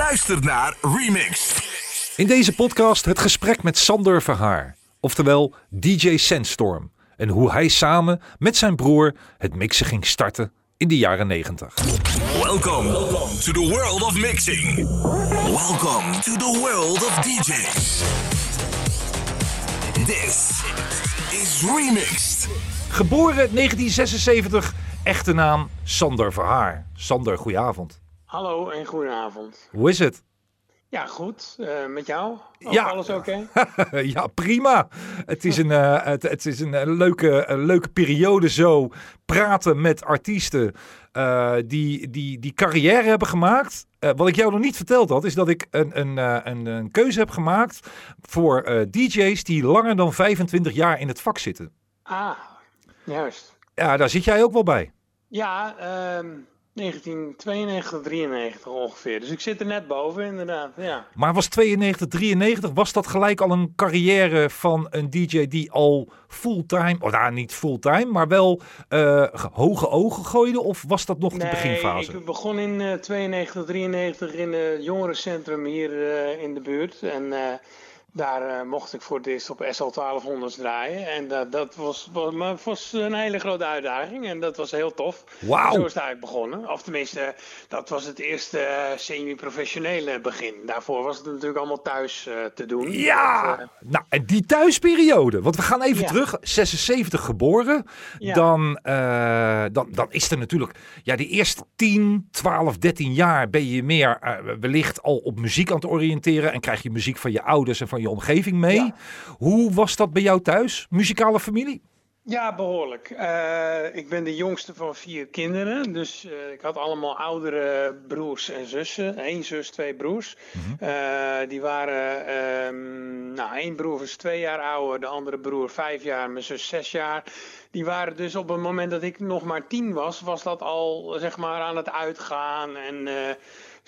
luistert naar Remix. In deze podcast het gesprek met Sander Verhaar, oftewel DJ Sandstorm. En hoe hij samen met zijn broer het mixen ging starten in de jaren 90. Welcome to the world of mixing. Welcome to the world of DJs. This is Remixed. Geboren 1976, echte naam Sander Verhaar. Sander, goedenavond. Hallo en goedenavond. Hoe is het? Ja, goed. Eh, met jou? Ook Ja. Alles oké? ja, prima. Het is een, eh, het, het is een, eh, leuke, een leuke periode zo. Praten met artiesten die, die, die carrière hebben gemaakt. Wat ik jou nog niet verteld had, is dat ik een, een, een, een keuze heb gemaakt voor DJ's die langer dan 25 jaar in het vak zitten. Ah, juist. Ja, daar zit jij ook wel bij. Ja, ehm 1992, 93 ongeveer. Dus ik zit er net boven, inderdaad. Ja. Maar was 92, 93, was dat gelijk al een carrière van een DJ die al fulltime, of nou niet fulltime, maar wel eh, hoge ogen gooide? Of was dat nog de beginfase? ik begon in eh 92, 93 in het jongerencentrum hier eh, in de buurt. En eh, daar eh, mocht ik voor het eerst op SL 1200 draaien. En dat dat was, was, was een hele grote uitdaging. En dat was heel tof. Wauw. Zo is het eigenlijk begonnen. Of tenminste, dat was het eerste eh, semi-professionele begin. Daarvoor was het natuurlijk allemaal thuis eh, te doen. Ja, Dat, eh, nou en die thuisperiode, want we gaan even Ja. terug, 76 geboren, Ja. dan, eh, dan, dan is er natuurlijk, ja die eerste 10, 12, 13 jaar ben je meer eh, wellicht al op muziek aan het oriënteren en krijg je muziek van je ouders en van je omgeving mee. Ja. Hoe was dat bij jou thuis, muzikale familie? Ja, behoorlijk. Eh, ik ben de jongste van vier kinderen. Dus eh, ik had allemaal oudere broers en zussen. Eén zus, twee broers. Eh, die waren... ehm, nou, één broer was twee jaar ouder. De andere broer vijf jaar. Mijn zus zes jaar. Die waren dus op het moment dat ik nog maar tien was... was dat al, zeg maar, aan het uitgaan. En...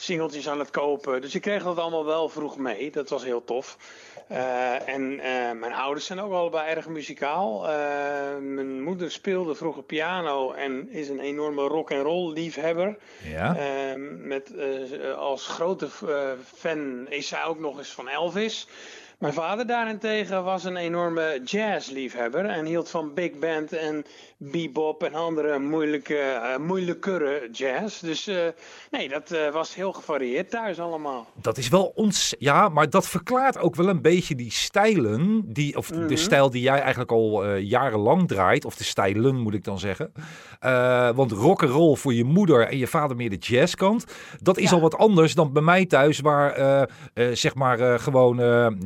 singeltjes aan het kopen. Dus ik kreeg dat allemaal wel vroeg mee. Dat was heel tof. Eh, en eh, mijn ouders zijn ook allebei erg muzikaal. Eh, mijn moeder speelde vroeger piano en is een enorme rock and roll liefhebber. Ja. Met, als grote fan is zij ook nog eens van Elvis. Mijn vader daarentegen was een enorme jazzliefhebber en hield van big band en bebop en andere moeilijke, eh moeilijkere jazz. Dus eh, nee, dat eh, was heel gevarieerd thuis allemaal. Dat is wel ons. Ja, maar dat verklaart ook wel een beetje die stijlen. Die, of Mhm. de stijl die jij eigenlijk al jarenlang draait. Of de stijlen moet ik dan zeggen. Want rock and roll voor je moeder en je vader meer de jazzkant. Dat is Ja. al wat anders dan bij mij thuis. Waar zeg maar gewoon.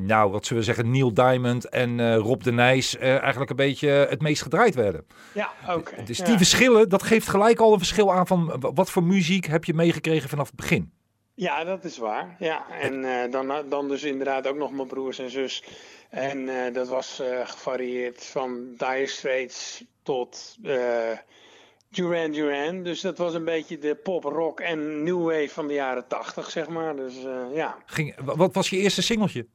nou, wat zullen we zeggen. Neil Diamond en Rob de Nijs. eigenlijk een beetje het meest gedraaid werden. Ja, oké. Dus Ja. die verschillen. Dat geeft gelijk al een verschil aan van. eh, wat voor muziek heb je meegekregen vanaf het begin. Ja, dat is waar. Ja, en eh, dan, dan dus inderdaad ook nog mijn broers en zus. En eh, dat was eh, gevarieerd van Dire Straits tot eh, Duran Duran. Dus dat was een beetje de pop, rock en new wave van de jaren tachtig, zeg maar. Dus eh, ja. Ging, wat was je eerste singeltje?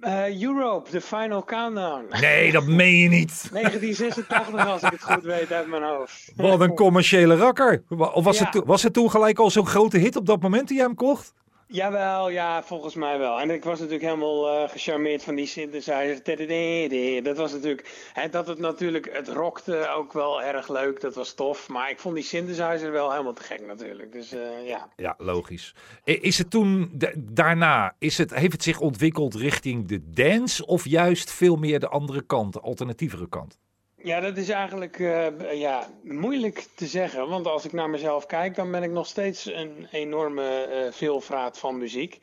Eh, Europe, The Final Countdown. Nee, dat meen je niet. 1986 als ik het goed weet uit mijn hoofd. Wat een commerciële rakker. Of was, Ja. het, toen- was het toen gelijk al zo'n grote hit op dat moment toen jij hem kocht? Jawel, ja, volgens mij wel. En ik was natuurlijk helemaal eh, gecharmeerd van die synthesizer. Dat was natuurlijk, hè, dat het natuurlijk, het rockte ook wel erg leuk. Dat was tof. Maar ik vond die synthesizer wel helemaal te gek natuurlijk. Dus ja. Ja, logisch. Is het toen da- daarna, is het, heeft het zich ontwikkeld richting de dance of juist veel meer de andere kant, de alternatievere kant? Ja, dat is eigenlijk eh, ja, moeilijk te zeggen. Want als ik naar mezelf kijk, dan ben ik nog steeds een enorme eh veelvraat van muziek.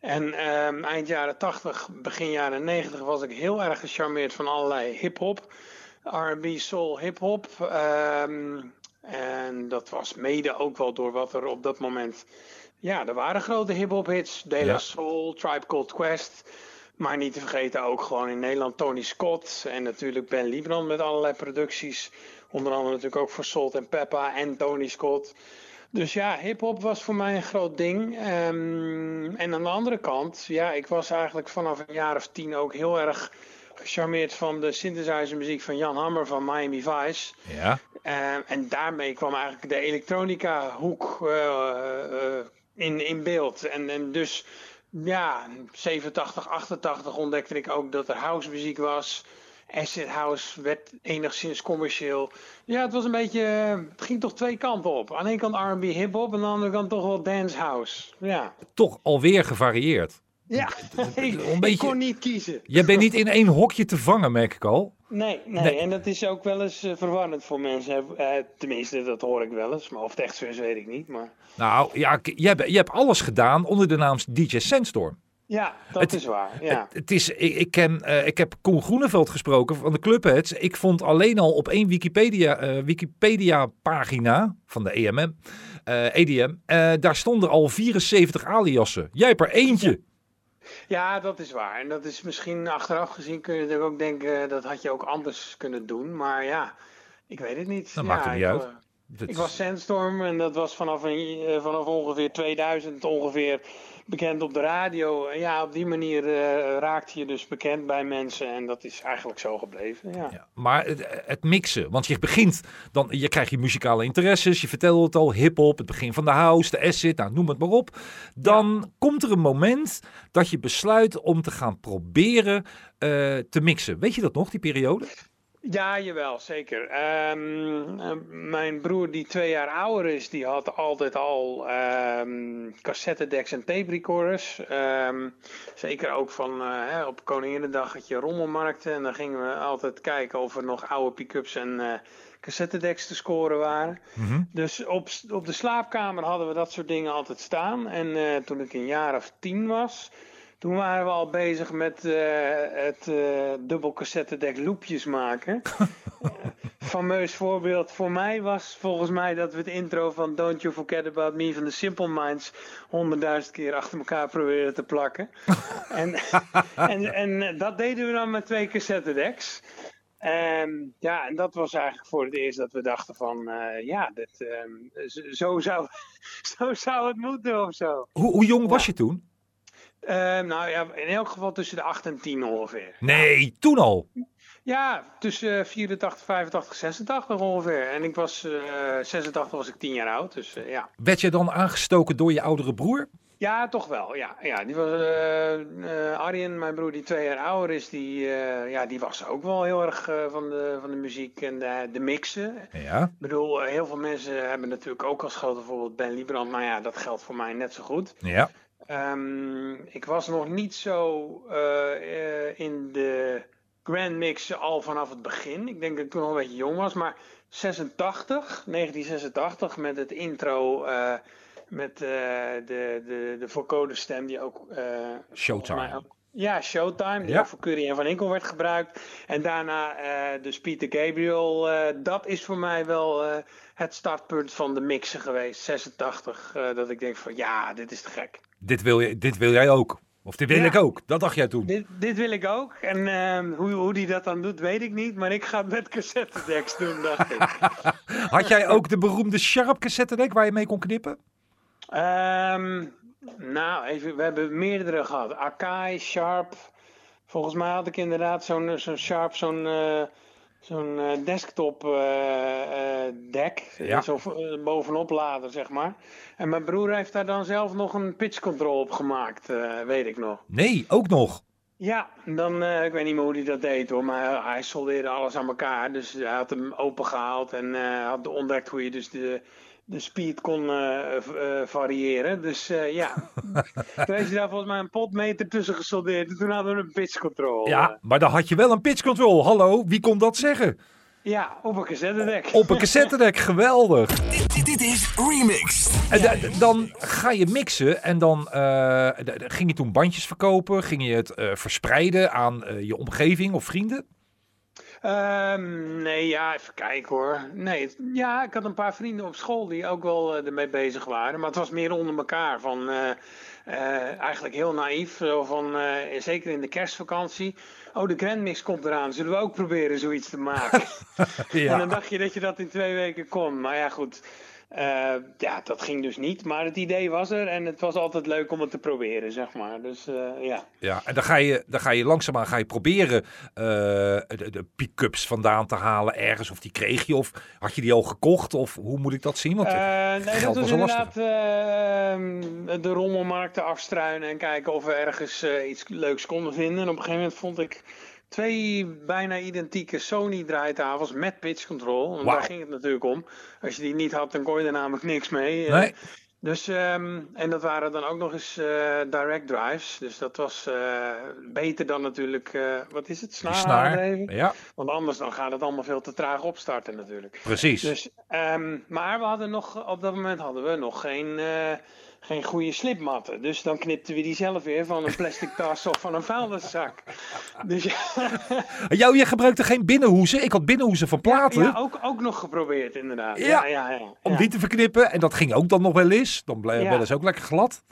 En ehm, eind jaren 80, begin jaren 90 was ik heel erg gecharmeerd van allerlei hip-hop. RB, soul, hip-hop. Ehm, en dat was mede ook wel door wat er op dat moment. Ja, er waren grote hip-hop hits. De La Ja. Soul, Tribe Called Quest. Maar niet te vergeten ook gewoon in Nederland Tony Scott. En natuurlijk Ben Liebrand met allerlei producties. Onder andere natuurlijk ook voor Salt en Peppa en Tony Scott. Dus ja, hip-hop was voor mij een groot ding. Ehm, en aan de andere kant, ja, ik was eigenlijk vanaf een jaar of tien ook heel erg gecharmeerd van de synthesizer muziek van Jan Hammer van Miami Vice. Ja. Ehm, en daarmee kwam eigenlijk de elektronica hoek eh, eh, in, in beeld. En, en dus ja, 87, 88 ontdekte ik ook dat er house muziek was. Acid House werd enigszins commercieel. Ja, het was een beetje. Het ging toch twee kanten op. Aan de ene kant RB hip-hop en aan de andere kant toch wel dance house. Ja. Toch alweer gevarieerd. Ja, ik, Een beetje- ik kon niet kiezen. Je bent niet in één hokje te vangen, merk ik al. Nee, nee, Nee. en dat is ook wel eens eh, verwarrend voor mensen. Eh, tenminste, dat hoor ik wel eens. Maar of het echt zo is, weet ik niet. Maar Nou ja, je hebt, je hebt alles gedaan onder de naam DJ Sandstorm. ja, dat Het- is waar. Ja. Het, het is, ik, ik, ken, eh, ik heb Koen Groeneveld gesproken van de Clubheads. Ik vond alleen al op één Wikipedia, Wikipedia pagina van de EMM, EDM, eh, daar stonden al 74 aliassen. Jij hebt er eentje. Ja, dat is waar. En dat is misschien achteraf gezien kun je natuurlijk ook denken, eh, dat had je ook anders kunnen doen. Maar ja, ik weet het niet. Dat ja, maakt er niet ik, uit. Dat- Ik was Sandstorm en dat was vanaf, een, eh, vanaf ongeveer 2000 ongeveer bekend op de radio. En ja, op die manier eh, raakte je dus bekend bij mensen en dat is eigenlijk zo gebleven. Ja. Ja, maar het, het mixen, want je begint dan, je krijgt je muzikale interesses, je vertelde het al, hip-hop, het begin van de house, de acid, nou, noem het maar op. Dan komt er een moment dat je besluit om te gaan proberen eh, te mixen. Weet je dat nog, die periode? Ja, jawel, zeker. Ehm, eh, mijn broer, die twee jaar ouder is, die had altijd al ehm cassettedecks en tape recorders. Ehm, zeker ook van eh, hè, op Koninginnedag had je rommelmarkten. En dan gingen we altijd kijken of er nog oude pick-ups en eh cassettedecks te scoren waren. Dus op, op de slaapkamer hadden we dat soort dingen altijd staan. En toen ik een jaar of tien was, toen waren we al bezig met eh, het eh dubbel cassettedek loopjes maken. Eh, fameus voorbeeld voor mij was volgens mij dat we het intro van Don't You Forget About Me van de Simple Minds honderdduizend keer achter elkaar proberen te plakken. en, en, en dat deden we dan met twee cassettedecks. En ja, en dat was eigenlijk voor het eerst dat we dachten van, eh, ja, dit, ehm, zo, zou, zo zou het moeten of zo. Hoe, hoe jong was je toen? Ehm, nou ja, in elk geval tussen de 8 en 10 ongeveer. Nee, toen al. Ja, tussen eh, 84, 85, 86 ongeveer. En ik was, eh 86 was ik 10 jaar oud, dus eh, ja. Werd je dan aangestoken door je oudere broer? Ja, toch wel. Ja, ja die was, eh eh, Arjen, mijn broer die twee jaar ouder is, die, eh, ja, die was ook wel heel erg eh, van, de, van de muziek en de, de mixen. Ja. Ik bedoel, eh, heel veel mensen hebben natuurlijk ook als grote voorbeeld Ben Liebrand. Maar ja, dat geldt voor mij net zo goed. Ja. Ehm, ik was nog niet zo eh, in de Grand Mix al vanaf het begin. Ik denk dat ik toen nog een beetje jong was. Maar 86, 1986, met het intro eh, met eh, de, de, de vocode stem die ook... ook- ja, Showtime, die Ja. ook voor Curry en Van Inkel werd gebruikt. En daarna dus Peter Gabriel. dat is voor mij wel het startpunt van de mixen geweest, 86. eh, dat ik denk van ja, dit is te gek. Dit wil, je, dit wil jij ook. Of dit wil Ja. ik ook. Dat dacht jij toen. Dit, dit wil ik ook. En ehm, hoe, hoe die dat dan doet, weet ik niet. Maar ik ga het met cassettedecks doen, dacht ik. Had jij ook de beroemde Sharp cassettedek waar je mee kon knippen? Ehm, nou, even, we hebben meerdere gehad. Akai, Sharp. Volgens mij had ik inderdaad zo'n zo'n Sharp, zo'n eh, zo'n eh, desktop eh, eh, deck. Ja. Zo eh, bovenop laden, zeg maar. En mijn broer heeft daar dan zelf nog een pitch control op gemaakt, weet ik nog. Nee, ook nog. Ja, dan, ik weet niet meer hoe hij dat deed hoor, maar hij soldeerde alles aan elkaar. Dus hij had hem opengehaald en eh, had ontdekt hoe je dus de, de speed kon eh, eh, variëren. Dus eh, ja, toen hij daar volgens mij een potmeter tussen gesoldeerd. En toen hadden we een pitch control. Ja, maar dan had je wel een pitch control. Hallo, wie kon dat zeggen? ja, op een cassettedek. Op een cassettedek, geweldig. Dit, dit, dit is Remixed. En da- dan ga je mixen en dan eh, ging je toen bandjes verkopen. Ging je het eh, verspreiden aan eh, je omgeving of vrienden? Ehm, nee, ja, even kijken hoor. Nee, ja, ik had een paar vrienden op school die ook wel eh, ermee bezig waren. Maar het was meer onder elkaar. Van, eh, eh, eigenlijk heel naïef. Zo van, zeker in de kerstvakantie. Oh, de Grand Mix komt eraan. Zullen we ook proberen zoiets te maken? En dan dacht je dat je dat in twee weken kon. Maar ja, goed. Eh, ja, dat ging dus niet. Maar het idee was er en het was altijd leuk om het te proberen, zeg maar. Dus eh, ja. Ja, en dan ga je, dan ga je langzaamaan ga je proberen eh, de, de pick-ups vandaan te halen ergens. Of die kreeg je, of had je die al gekocht? Of hoe moet ik dat zien? Want nee, dat was inderdaad eh, de rommelmarkten afstruinen en kijken of we ergens iets leuks konden vinden. En op een gegeven moment vond ik twee bijna identieke Sony draaitafels met pitch control. Want daar ging het natuurlijk om. Als je die niet had, dan kon je er namelijk niks mee. Eh, Nee, Dus, ehm, en dat waren dan ook nog eens eh, direct drives. Dus dat was eh, beter dan natuurlijk, wat is het, snaar, snaar. Ja, Want anders dan gaat het allemaal veel te traag opstarten natuurlijk. precies. Dus, ehm, maar we hadden nog, op dat moment hadden we nog geen, geen goede slipmatten. Dus dan knipten we die zelf weer van een plastic tas of van een vuilniszak. Dus ja, Jou, je gebruikte geen binnenhoezen. Ik had binnenhoezen van platen. ja ook, ook nog geprobeerd inderdaad. Ja, Ja, ja, ja, Om ja. die te verknippen. En dat ging ook dan nog wel eens. Dan bleef Ja. wel eens ook lekker glad.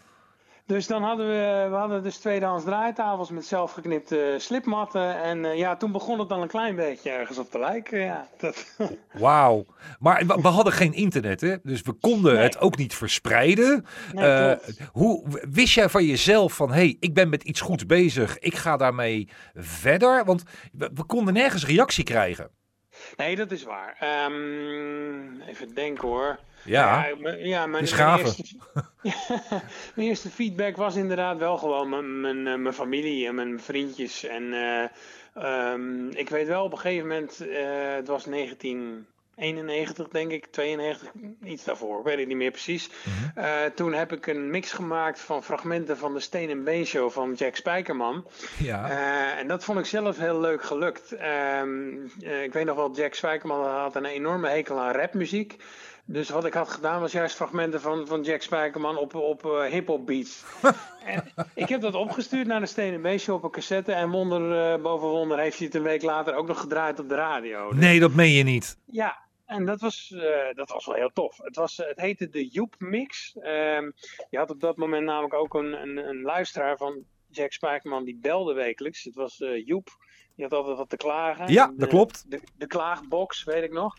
Dus dan hadden we, we hadden dus tweedehands draaitafels met zelfgeknipte slipmatten. En eh, ja, toen begon het dan een klein beetje ergens op te lijken. Ja, dat, Wauw. Maar we, we hadden geen internet, hè? Dus we konden Nee. het ook niet verspreiden. Nee, Eh, hoe wist jij van jezelf van, hé, hey, ik ben met iets goeds bezig. Ik ga daarmee verder? Want we, we konden nergens reactie krijgen. nee, dat is waar. Ehm, even denken hoor. Ja, Ja, mijn, eerste, mijn eerste feedback was inderdaad wel gewoon mijn, mijn, eh, mijn familie en mijn vriendjes. En eh, ehm, ik weet wel op een gegeven moment, eh, het was 1991 denk ik, 92, iets daarvoor, ik weet het niet meer precies. Mhm. Toen heb ik een mix gemaakt van fragmenten van de Steen en Been Show van Jack Spijkerman. ja. En dat vond ik zelf heel leuk gelukt. Ehm, eh, ik weet nog wel, Jack Spijkerman had een enorme hekel aan rapmuziek. Dus wat ik had gedaan was juist fragmenten van, van Jack Spijkerman op, op eh, hip-hop beats. en ik heb dat opgestuurd naar de Stenen Beestje op een cassette. En wonder eh, boven wonder heeft hij het een week later ook nog gedraaid op de radio. Dus Nee, dat meen je niet. ja, en dat was, eh, dat was wel heel tof. Het, was, het heette de Joep Mix. Ehm, je had op dat moment namelijk ook een, een, een luisteraar van Jack Spijkerman die belde wekelijks. Het was Joep. Die had altijd wat te klagen. Ja, De- dat klopt. De, de klaagbox, weet ik nog.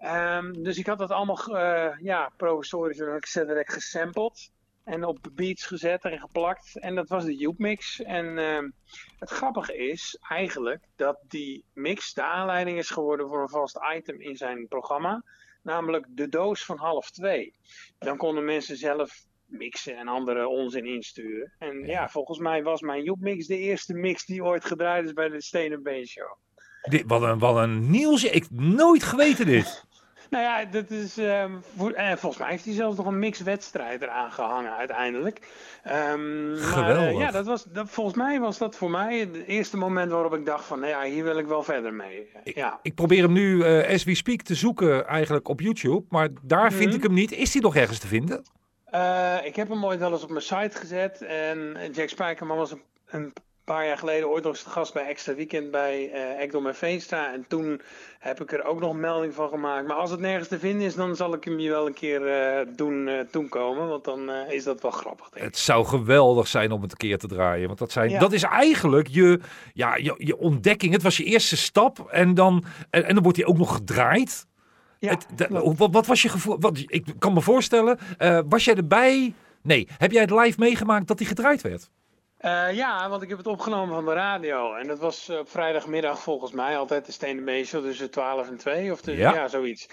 Ehm, dus ik had dat allemaal eh ja, provisorisch cassettedek gesampled. En op beats gezet en geplakt. En dat was de Joep Mix. En ehm, het grappige is eigenlijk dat die mix de aanleiding is geworden voor een vast item in zijn programma. Namelijk de doos van half twee. Dan konden mensen zelf mixen en andere onzin insturen. En ja, volgens mij was mijn Joep Mix de eerste mix die ooit gedraaid is bij de Stenen Been Show. Dit, wat, een, wat een nieuws. Ik heb nooit geweten dit. Nou ja, dat is, ehm, voor- eh, volgens mij heeft hij zelfs nog een mixwedstrijd eraan gehangen uiteindelijk. Ehm, Maar, Geweldig. eh, ja, dat was, dat, volgens mij was dat voor mij het eerste moment waarop ik dacht van, nou ja, hier wil ik wel verder mee. Ja. Ik probeer hem nu, eh as we speak, te zoeken eigenlijk op YouTube. Maar daar vind Mhm. ik hem niet. Is hij nog ergens te vinden? Eh, ik heb hem ooit wel eens op mijn site gezet. En Jack Spijkerman was een, een paar jaar geleden ooit nog eens te gast bij Extra Weekend bij eh Ekdom en Veenstra. En toen heb ik er ook nog een melding van gemaakt. Maar als het nergens te vinden is, dan zal ik hem je wel een keer eh, doen eh toekomen. Want dan is dat wel grappig, denk ik. Het zou geweldig zijn om het een keer te draaien. Want dat, zijn, Ja. dat is eigenlijk je, ja, je, je ontdekking. Het was je eerste stap. En dan, en, en dan wordt hij ook nog gedraaid. Ja, Het- de- wat, wat was je gevoel? Wat, ik kan me voorstellen. was jij erbij? Nee. Heb jij het live meegemaakt dat hij gedraaid werd? Eh, ja, want ik heb het opgenomen van de radio. En dat was eh, op vrijdagmiddag volgens mij altijd de Stenen Beestje tussen 12 en 2 of tussen, Ja. ja. zoiets.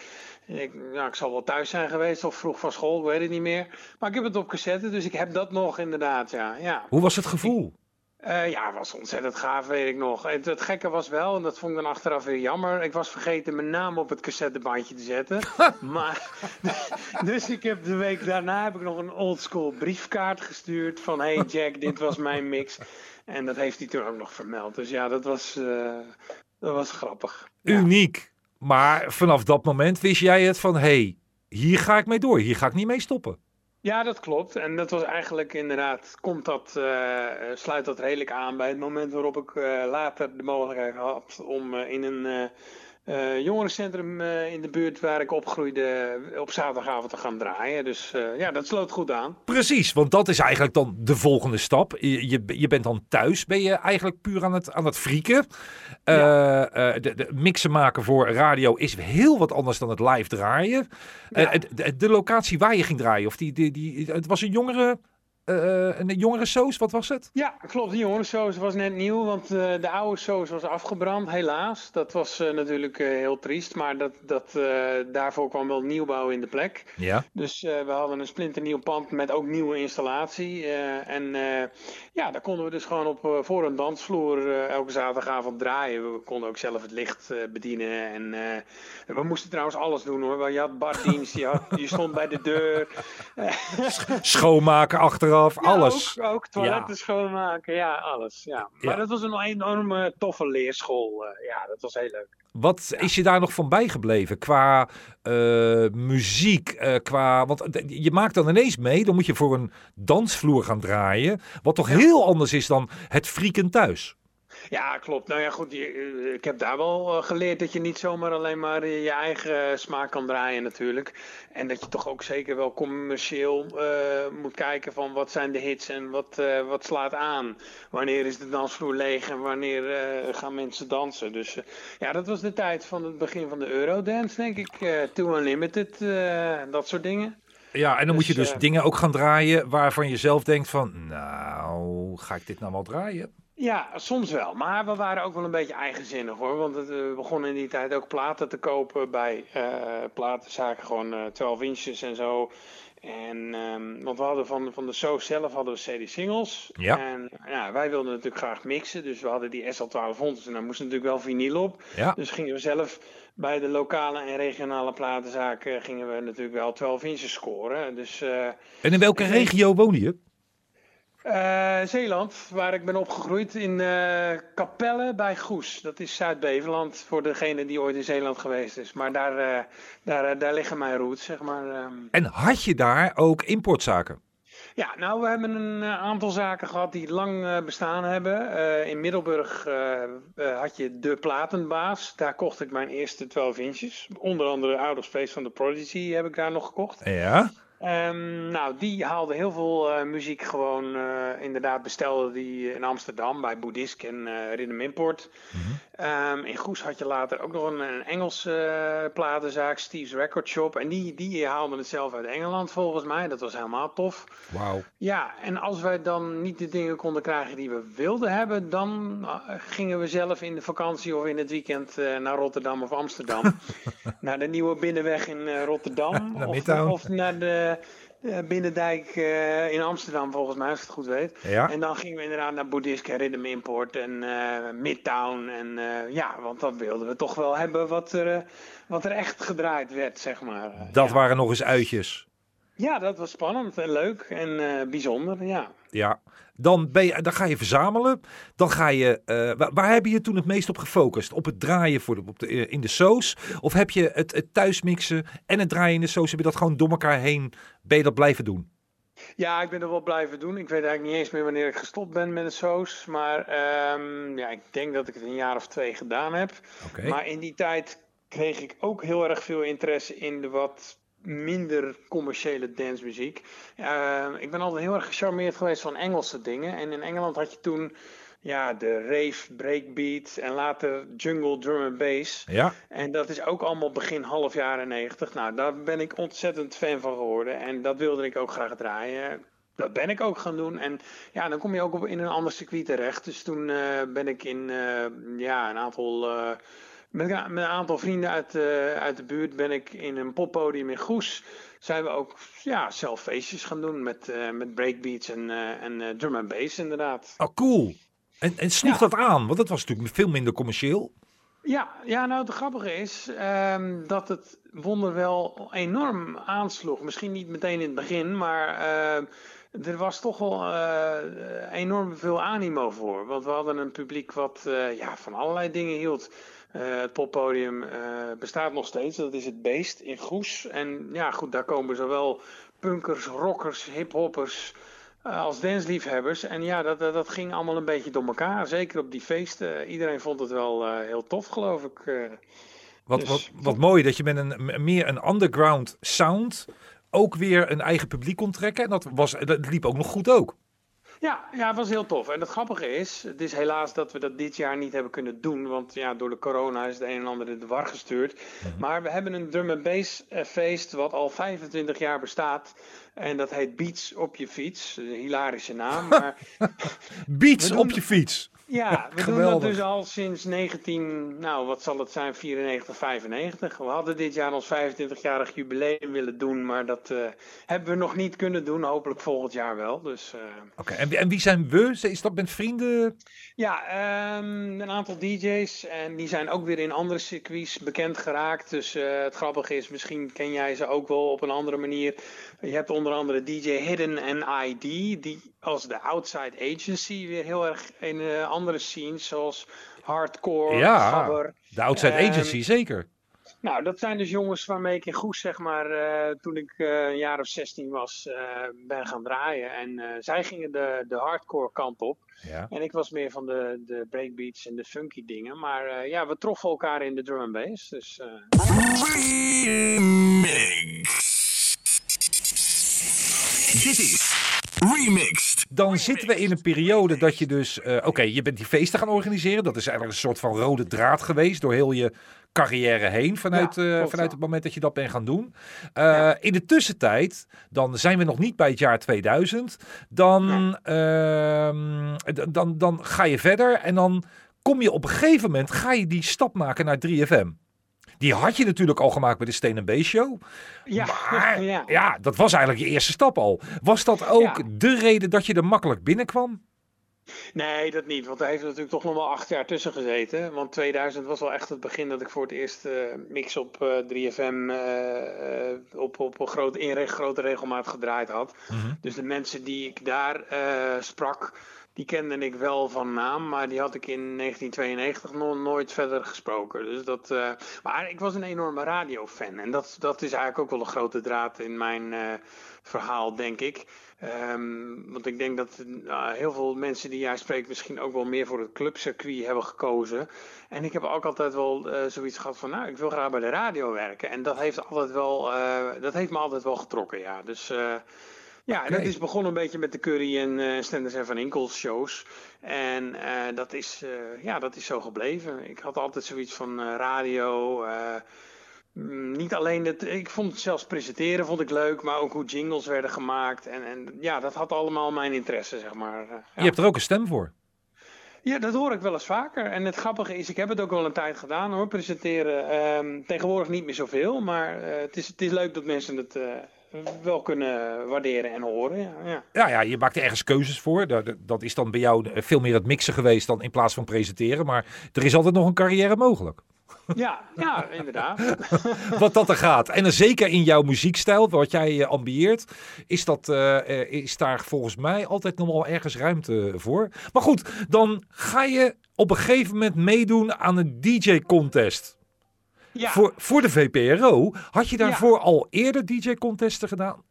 Ik, ja, ik zal wel thuis zijn geweest of vroeg van school, ik weet het niet meer. Maar ik heb het op cassette, dus ik heb dat nog inderdaad, ja. ja. Hoe was het gevoel? Eh, ja, was ontzettend gaaf, weet ik nog. Het, het gekke was wel, en dat vond ik dan achteraf weer jammer. Ik was vergeten mijn naam op het cassettebandje te zetten. maar, dus ik heb de week daarna heb ik nog een oldschool briefkaart gestuurd van... Hey Jack, dit was mijn mix. En dat heeft hij toen ook nog vermeld. Dus ja, dat was, eh, dat was grappig. Ja. Uniek. Maar vanaf dat moment wist jij het van... hey, hier ga ik mee door. Hier ga ik niet mee stoppen. Ja, dat klopt. En dat was eigenlijk inderdaad, komt dat, eh, sluit dat redelijk aan bij het moment waarop ik eh, later de mogelijkheid had om in een, eh, eh, jongerencentrum uh, in de buurt waar ik opgroeide op zaterdagavond te gaan draaien. Dus uh, ja, dat sloot goed aan. Precies, want dat is eigenlijk dan de volgende stap. Je, je, je bent dan thuis, ben je eigenlijk puur aan het, aan het frieken. Ja. de, de, mixen maken voor radio is heel wat anders dan het live draaien. Ja. De, de, locatie waar je ging draaien, of die, die, die, het was een jongere uh, een jongere soos, wat was het? Ja, klopt. De jongere soos was net nieuw, want uh, de oude soos was afgebrand, helaas. Dat was uh, natuurlijk heel triest, maar dat, dat, daarvoor kwam wel nieuwbouw in de plek. Ja. Dus we hadden een splinternieuw pand met ook nieuwe installatie. en ja, daar konden we dus gewoon op voor een dansvloer elke zaterdagavond draaien. We konden ook zelf het licht bedienen. En we moesten trouwens alles doen hoor. Je had bardienst, je, had, je stond bij de deur. Schoonmaken achteraf alles. Ook, ook toiletten schoonmaken, ja, alles. Ja. Maar dat was een enorme toffe leerschool. Uh, ja, dat was heel leuk. Wat is je daar nog van bijgebleven qua uh, muziek? Uh, qua, want je maakt dan ineens mee, dan moet je voor een dansvloer gaan draaien. Wat toch heel anders is dan het frieken thuis. Ja, klopt. Nou ja, goed. Je, eh, ik heb daar wel eh, geleerd dat je niet zomaar alleen maar je eigen smaak kan draaien natuurlijk. En dat je toch ook zeker wel commercieel uh, moet kijken van wat zijn de hits en wat, uh, wat slaat aan. Wanneer is de dansvloer leeg en wanneer uh, gaan mensen dansen. Dus ja, dat was de tijd van het begin van de Eurodance, denk ik. Too Unlimited, dat soort dingen. Ja, en dan moet je dus, dus dingen ook gaan draaien waarvan je zelf denkt van, nou, ga ik dit nou wel draaien? Ja, soms wel. Maar we waren ook wel een beetje eigenzinnig hoor. Want het, we begonnen in die tijd ook platen te kopen bij uh, platenzaken. Gewoon uh, 12 inches en zo. En, um, want we hadden van, van de show zelf hadden we CD-singles. Ja. En ja, wij wilden natuurlijk graag mixen. Dus we hadden die SL1200's en daar moest natuurlijk wel vinyl op. Ja. Dus gingen we zelf bij de lokale en regionale platenzaken... gingen we natuurlijk wel 12 inches scoren. Dus, uh, en in welke regio woon je? Uh, Zeeland, waar ik ben opgegroeid in uh, Capelle bij Goes. Dat is Zuid-Beveland voor degene die ooit in Zeeland geweest is. Maar daar, uh, daar, daar liggen mijn roots, zeg maar. Um... En had je daar ook importzaken? Ja, nou, we hebben een aantal zaken gehad die lang bestaan hebben. in Middelburg had je de Platenbaas. Daar kocht ik mijn eerste 12 inches. Onder andere Out of Space van The Prodigy heb ik daar nog gekocht. Ja. Um, nou, die haalde heel veel uh, muziek gewoon uh, inderdaad bestelde die in Amsterdam bij Boeddhisk en uh, Rhythm Import. Mm -hmm. um, in Goes had je later ook nog een, een Engelse platenzaak, Steve's Record Shop. En die, die haalden het zelf uit Engeland volgens mij. Dat was helemaal tof. Wauw. Ja, en als wij dan niet de dingen konden krijgen die we wilden hebben, dan gingen we zelf in de vakantie of in het weekend naar Rotterdam of Amsterdam. naar de nieuwe binnenweg in Rotterdam. naar of, of naar de Binnendijk uh, in Amsterdam, volgens mij, als ik het goed weet. Ja. En dan gingen we inderdaad naar Boeddhisk en Rhythm Import en uh, Midtown. En ja, want dat wilden we toch wel hebben wat er, wat er echt gedraaid werd, zeg maar. Dat ja. waren nog eens uitjes. Ja, dat was spannend en leuk en bijzonder, ja. Ja, dan, ben je, dan ga je verzamelen. Dan ga je. Uh, waar, waar, heb je je toen het meest op gefocust? Op het draaien voor de, op de, in de soos? Of heb je het, het thuismixen en het draaien in de soos? Heb je dat gewoon door elkaar heen? Ben je dat blijven doen? Ja, ik ben er wel blijven doen. Ik weet eigenlijk niet eens meer wanneer ik gestopt ben met de soos. Maar um, ja, ik denk dat ik het een jaar of twee gedaan heb. Okay. Maar in die tijd kreeg ik ook heel erg veel interesse in de wat minder commerciële dancemuziek. Uh, ik ben altijd heel erg gecharmeerd geweest van Engelse dingen. En in Engeland had je toen ja, de rave, breakbeat en later jungle, drum en bass. Ja. En dat is ook allemaal begin half jaren negentig. Nou, daar ben ik ontzettend fan van geworden. En dat wilde ik ook graag draaien. Dat ben ik ook gaan doen. En ja, dan kom je ook op in een ander circuit terecht. Dus toen uh, ben ik in uh, ja, een aantal... Met, met, een aantal vrienden uit, uh, uit de buurt ben ik in een poppodium in Goes. Zijn we ook ja, zelf feestjes gaan doen met, uh, met breakbeats en, uh, en drum en bass inderdaad. Oh, cool. En, en sloeg ja. dat aan? Want dat was natuurlijk veel minder commercieel. Ja, ja nou het grappige is um, dat het wonder wel enorm aansloeg. Misschien niet meteen in het begin, maar uh, er was toch wel uh, enorm veel animo voor. Want we hadden een publiek wat uh, ja, van allerlei dingen hield. Uh, het poppodium uh, bestaat nog steeds. Dat is het Beest in Goes. En ja, goed, daar komen zowel punkers, rockers, hiphoppers uh, als dansliefhebbers. En ja, dat, dat, dat, ging allemaal een beetje door elkaar. Zeker op die feesten. Iedereen vond het wel heel tof, geloof ik. Wat, Dus- wat, wat mooi dat je met een meer een underground sound ook weer een eigen publiek kon trekken. En dat, was, dat liep ook nog goed ook. Ja, ja, het was heel tof. En het grappige is, het is helaas dat we dat dit jaar niet hebben kunnen doen. Want ja, door de corona is het een en ander in de war gestuurd. Mhm. Maar we hebben een drum and bass eh, feest wat al 25 jaar bestaat. En dat heet Beats op je fiets. Een hilarische naam. Maar Beats doen- op je fiets. Ja, we doen dat dus al sinds 19, nou wat zal het zijn, 94, 95. We hadden dit jaar ons 25-jarig jubileum willen doen. Maar dat eh, hebben we nog niet kunnen doen. Hopelijk volgend jaar wel. Dus... eh, Oké, en, wie- en wie zijn we? Is dat met vrienden? Ja, ehm, een aantal DJ's en die zijn ook weer in andere circuits bekend geraakt. Dus eh, het grappige is, misschien ken jij ze ook wel op een andere manier. Je hebt onder andere DJ Hidden en ID, die als de outside agency weer heel erg in eh, andere scenes, zoals hardcore, Ja. gabber. De Outside Agency, zeker. Nou, dat zijn dus jongens waarmee ik in Goes, zeg maar, eh, toen ik eh, een jaar of 16 was, eh, ben gaan draaien. En eh, zij gingen de, de hardcore kant op. Ja. En ik was meer van de, de breakbeats en de funky dingen. Maar eh, ja, we troffen elkaar in de drum and bass. Dus eh, Remix. Dit is Remixed. Dan zitten we in een periode dat je dus... eh, Oké, je bent die feesten gaan organiseren. Dat is eigenlijk een soort van rode draad geweest door heel je carrière heen. Vanuit, Ja, eh, vanuit het moment dat je dat bent gaan doen. Eh, Ja. In de tussentijd, dan zijn we nog niet bij het jaar 2000. Dan, ehm, dan, dan ga je verder en dan kom je op een gegeven moment... ga je die stap maken naar 3FM. Die had je natuurlijk al gemaakt bij de Steen B Show. ja, Maar ja. ja, dat was eigenlijk je eerste stap al. Was dat ook Ja. de reden dat je er makkelijk binnenkwam? Nee, dat niet. Want er heeft natuurlijk toch nog wel acht jaar tussen gezeten. Want 2000 was wel echt het begin dat ik voor het eerst mix op eh, 3FM eh, eh, op, op een groot, in re- grote regelmaat gedraaid had. Dus de mensen die ik daar sprak, die kende ik wel van naam. Maar die had ik in 1992 nog nooit verder gesproken. Dus dat, eh, maar ik was een enorme radiofan. En dat, dat is eigenlijk ook wel een grote draad in mijn eh, verhaal, denk ik. Ehm, want ik denk dat nou, heel veel mensen die jij spreekt misschien ook wel meer voor het clubcircuit hebben gekozen. En ik heb ook altijd wel eh, zoiets gehad van, nou, ik wil graag bij de radio werken. En dat heeft, altijd wel, eh, dat heeft me altijd wel getrokken, ja. Dus eh, ja, en dat is begonnen een beetje met de Curry en eh Stenders en Van Inkel shows. En eh, dat, is, eh, ja, dat is zo gebleven. Ik had altijd zoiets van radio... Mm, Niet alleen het, ik vond het zelfs presenteren vond ik leuk, maar ook hoe jingles werden gemaakt. En, en ja, dat had allemaal mijn interesse, zeg maar. Je hebt er ook een stem voor. ja, dat hoor ik wel eens vaker. En het grappige is, ik heb het ook wel een tijd gedaan hoor, presenteren. Ehm, tegenwoordig niet meer zoveel, maar het, is, het is leuk dat mensen het wel kunnen waarderen en horen. Ja, ja. Ja, ja, je maakt er ergens keuzes voor. Dat, dat is dan bij jou veel meer het mixen geweest dan in plaats van presenteren. Maar er is altijd nog een carrière mogelijk. ja, ja inderdaad. Wat dat er gaat. En zeker in jouw muziekstijl, wat jij eh, ambieert, is, dat, eh, eh, is daar volgens mij altijd nog wel ergens ruimte voor. Maar goed, dan ga je op een gegeven moment meedoen aan een DJ-contest. Ja. Voor, voor de VPRO. Had je daarvoor al eerder DJ-contesten gedaan?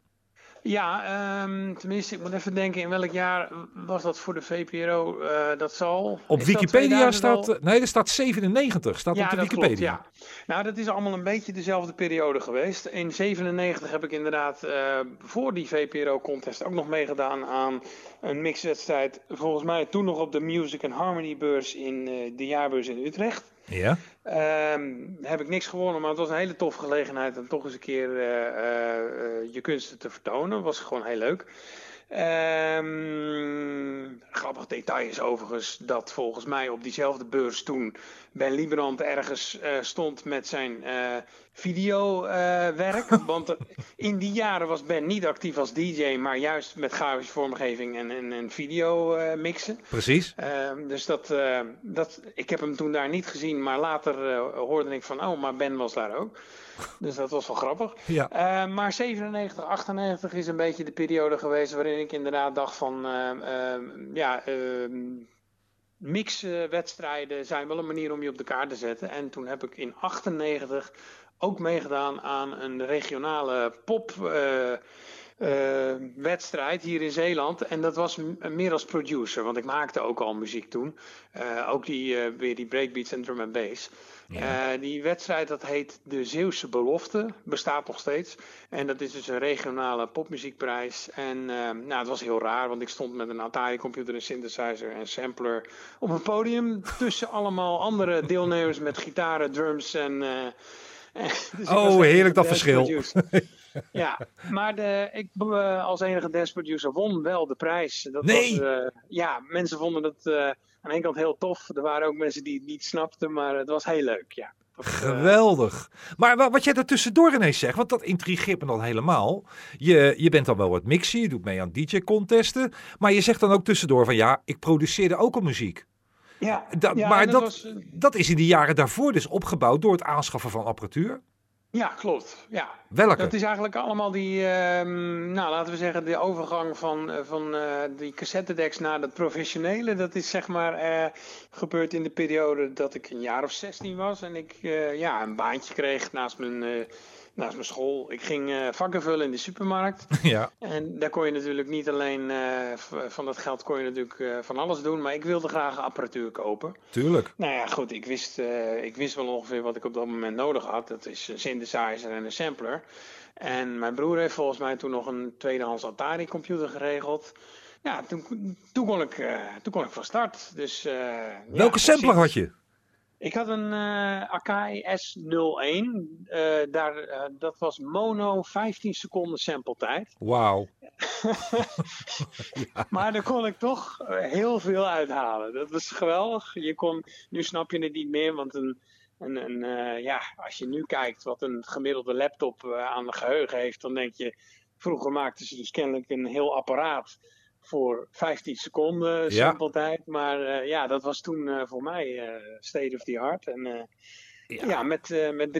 Ja, ehm, tenminste, ik moet even denken in welk jaar was dat voor de VPRO? Eh, dat zal. Op Wikipedia 2000 al? staat. Nee, er staat 97. Staat op de dat Wikipedia. Klopt, ja. Nou, dat is allemaal een beetje dezelfde periode geweest. In 97 heb ik inderdaad eh, voor die VPRO-contest ook nog meegedaan aan een mixwedstrijd. Volgens mij toen nog op de Music and Harmony beurs in eh, de jaarbeurs in Utrecht. Ja. Ehm, heb ik niks gewonnen, maar het was een hele toffe gelegenheid om toch eens een keer eh, eh, eh, je kunsten te vertonen. Was gewoon heel leuk. Ehm, grappig detail is overigens dat volgens mij op diezelfde beurs toen Ben Lieberand ergens eh, stond met zijn eh videowerk. Want er- in die jaren was Ben niet actief als DJ, maar juist met grafische vormgeving en, en, en video eh, mixen. Precies. Ehm, dus dat, eh, dat, ik heb hem toen daar niet gezien, maar later eh, hoorde ik van, oh, maar Ben was daar ook. Dus dat was wel grappig. Ja. Eh, maar 97, 98 is een beetje de periode geweest waarin ik inderdaad dacht van, eh, eh, ja, ehm, mixwedstrijden zijn wel een manier om je op de kaart te zetten. En toen heb ik in 98 ook meegedaan aan een regionale pop. eh, wedstrijd hier in Zeeland. En dat was meer als producer, want ik maakte ook al muziek toen. ook die, weer die breakbeats en drum en bass. Die wedstrijd dat heet de Zeeuwse Belofte, bestaat nog steeds. En dat is dus een regionale popmuziekprijs. En nou, het was heel raar, want ik stond met een Atari-computer, een synthesizer en sampler op een podium. Tussen allemaal andere deelnemers met gitaren, drums en... dus oh, heerlijk dat verschil. ja, maar de, ik als enige dance producer won wel de prijs. Dat nee! Was, uh, ja, mensen vonden het uh, aan de ene kant heel tof. Er waren ook mensen die het niet snapten, maar het was heel leuk, ja. Dat, eh, Geweldig. Maar wat jij er tussendoor ineens zegt, want dat intrigeert me dan helemaal. Je, je bent dan wel wat mixen, je doet mee aan DJ-contesten. Maar je zegt dan ook tussendoor van ja, ik produceerde ook al muziek. Ja, maar dat, dat is in de jaren daarvoor dus opgebouwd door het aanschaffen van apparatuur. Ja, klopt. Ja. Welke? Dat is eigenlijk allemaal die, um, nou laten we zeggen, de overgang van, eh, van uh, die cassettedecks naar het professionele. Dat is zeg maar uh, gebeurd in de periode dat ik een jaar of 16 was en ik ja, een baantje kreeg naast mijn naast mijn school. Ik ging uh, vakken vullen in de supermarkt. Ja. En daar kon je natuurlijk niet alleen uh, van dat geld kon je natuurlijk uh, van alles doen, maar ik wilde graag apparatuur kopen. Tuurlijk. Nou ja, goed, ik wist, ik wist wel ongeveer wat ik op dat moment nodig had. Dat is een synthesizer en een sampler. En mijn broer heeft volgens mij toen nog een tweedehands Atari computer geregeld. Ja, toen, toen, kon, ik, toen kon ik van start. Dus, Welke ja, sampler had je? Ik had een uh, Akai S01. Uh, daar, uh, dat was mono 15 seconden sample tijd. Wauw. ja. Maar daar kon ik toch heel veel uithalen. Dat was geweldig. Je kon, nu snap je het niet meer, want een, een, een ja, als je nu kijkt wat een gemiddelde laptop aan de geheugen heeft, dan denk je, vroeger maakten ze dus kennelijk een heel apparaat voor 15 seconden sample tijd. Maar uh, ja, dat was toen uh, voor mij uh, state of the art. En ja. ja. met, met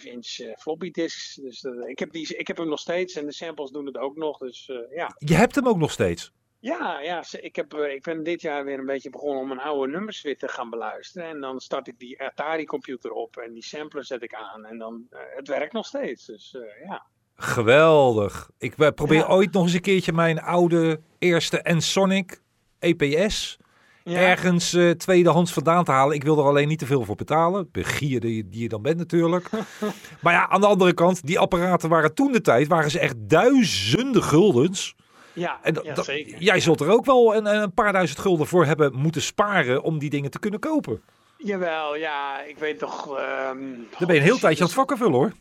3,5 inch floppy disks. Dus ik, heb die, ik heb hem nog steeds en de samples doen het ook nog. Dus ja. Je hebt hem ook nog steeds? Ja, ja ik, heb, ik ben dit jaar weer een beetje begonnen om mijn oude nummers weer te gaan beluisteren. En dan start ik die Atari computer op en die sampler zet ik aan. En dan, het werkt nog steeds. Dus ja. Geweldig. Ik probeer ooit nog eens een keertje mijn oude eerste Ensonic EPS ergens uh, tweedehands vandaan te halen. Ik wil er alleen niet te veel voor betalen. Begier die, die je dan bent natuurlijk. maar ja, aan de andere kant, die apparaten waren toen de tijd, waren ze echt duizenden guldens. Ja, en ja, zeker. Jij zult er ook wel een, een paar duizend gulden voor hebben moeten sparen om die dingen te kunnen kopen. Jawel, ja, ik weet toch... Um, Dan ben je een heel tijdje aan het vakken vullen hoor.